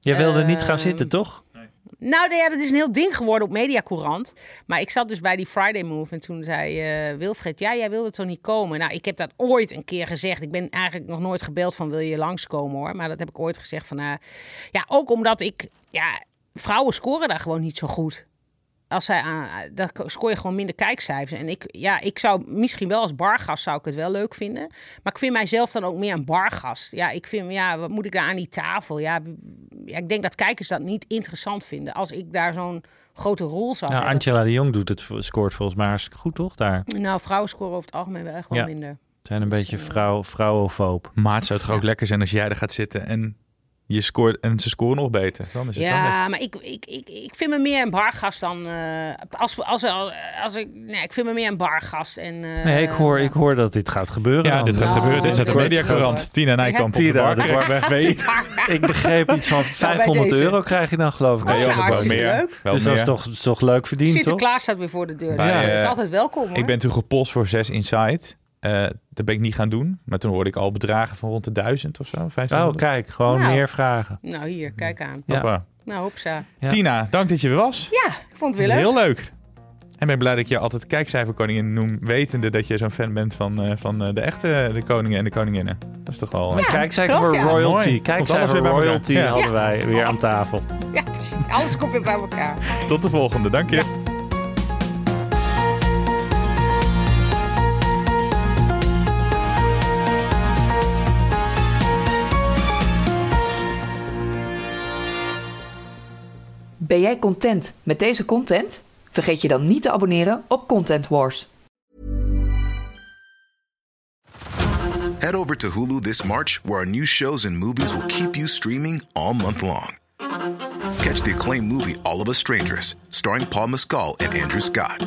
Jij wilde niet gaan
Ehm,
zitten, toch?
Nou, ja, dat is een heel ding geworden op Mediacourant. Maar ik zat dus bij die Friday Move en toen zei eh, Wilfred, ja, jij wilde toch niet komen? Nou, ik heb dat ooit een keer gezegd. Ik ben eigenlijk nog nooit gebeld van, wil je langskomen hoor? Maar dat heb ik ooit gezegd van, eh, ja, ook omdat ik, ja, vrouwen scoren daar gewoon niet zo goed. Als zij aan, dan scoor je gewoon minder kijkcijfers. En ik, ja, ik zou misschien wel als bargast zou ik het wel leuk vinden. Maar ik vind mijzelf dan ook meer een bargast. Ja, ik vind, ja, wat moet ik daar aan die tafel? Ja, ja ik denk dat kijkers dat niet interessant vinden. Als ik daar zo'n grote rol zou
Nou,
hebben.
Angela de Jong doet het, scoort volgens mij hartstikke goed, toch? Daar
Nou, vrouwen scoren over het algemeen wel echt wel
Ja.
minder.
zijn een beetje
eh,
vrouw, vrouwenfoob.
Maar het zou toch ook lekker zijn als jij er gaat zitten en je scoort en ze scoren nog beter. Dan is het.
Ja, maar ik, ik, ik, ik vind me meer een bargast dan... eh, als, als, als, als ik, nee, ik vind me meer een bargast. En, eh,
Nee, ik hoor,
ja.
ik hoor dat dit gaat gebeuren.
Ja,
dan.
dit gaat
Oh,
gebeuren. Dit is de mediagarant. Tina Nijkamp op de bar.
de. Ik begreep iets van 500
deze.
euro krijg je dan geloof ik.
Hartstikke
bent.
leuk.
Wel
Dus dat is
meer.
toch, toch leuk verdiend, toch?
Sinterklaas staat weer voor de deur. Dus dat
eh,
is altijd welkom hoor.
Ik ben toen gepost voor 6 Inside. Eh dat ben ik niet gaan doen. Maar toen hoorde ik al bedragen van rond de 1000 of zo.
Oh,
1500.
kijk, gewoon
Nou.
meer vragen.
Nou hier, kijk aan.
Ja.
Hoppa.
Nou, hopsa.
Ja.
Tina, dank dat je er was.
Ja, ik vond het weer leuk.
Heel leuk. En ben blij dat ik je altijd kijkcijferkoningin noem, wetende dat je zo'n fan bent van, eh, van eh, de echte de koningen en de koninginnen. Dat is toch wel...
Maar kijk, zij
klopt,
voor
ja.
royalty.
Mooi.
Kijk,
Komt
zij
alles
voor
weer bij elkaar.
royalty
Ja.
hadden wij weer aan tafel.
Ja, precies. Alles komt weer bij elkaar.
Tot de volgende, dank je.
Ben jij content met deze content? Vergeet je dan niet te abonneren op Content Wars.
Head over to Hulu this March, where our new shows and movies will keep you streaming all month long. Catch the acclaimed movie All of Us Strangers, starring Paul Mescal and Andrew Scott.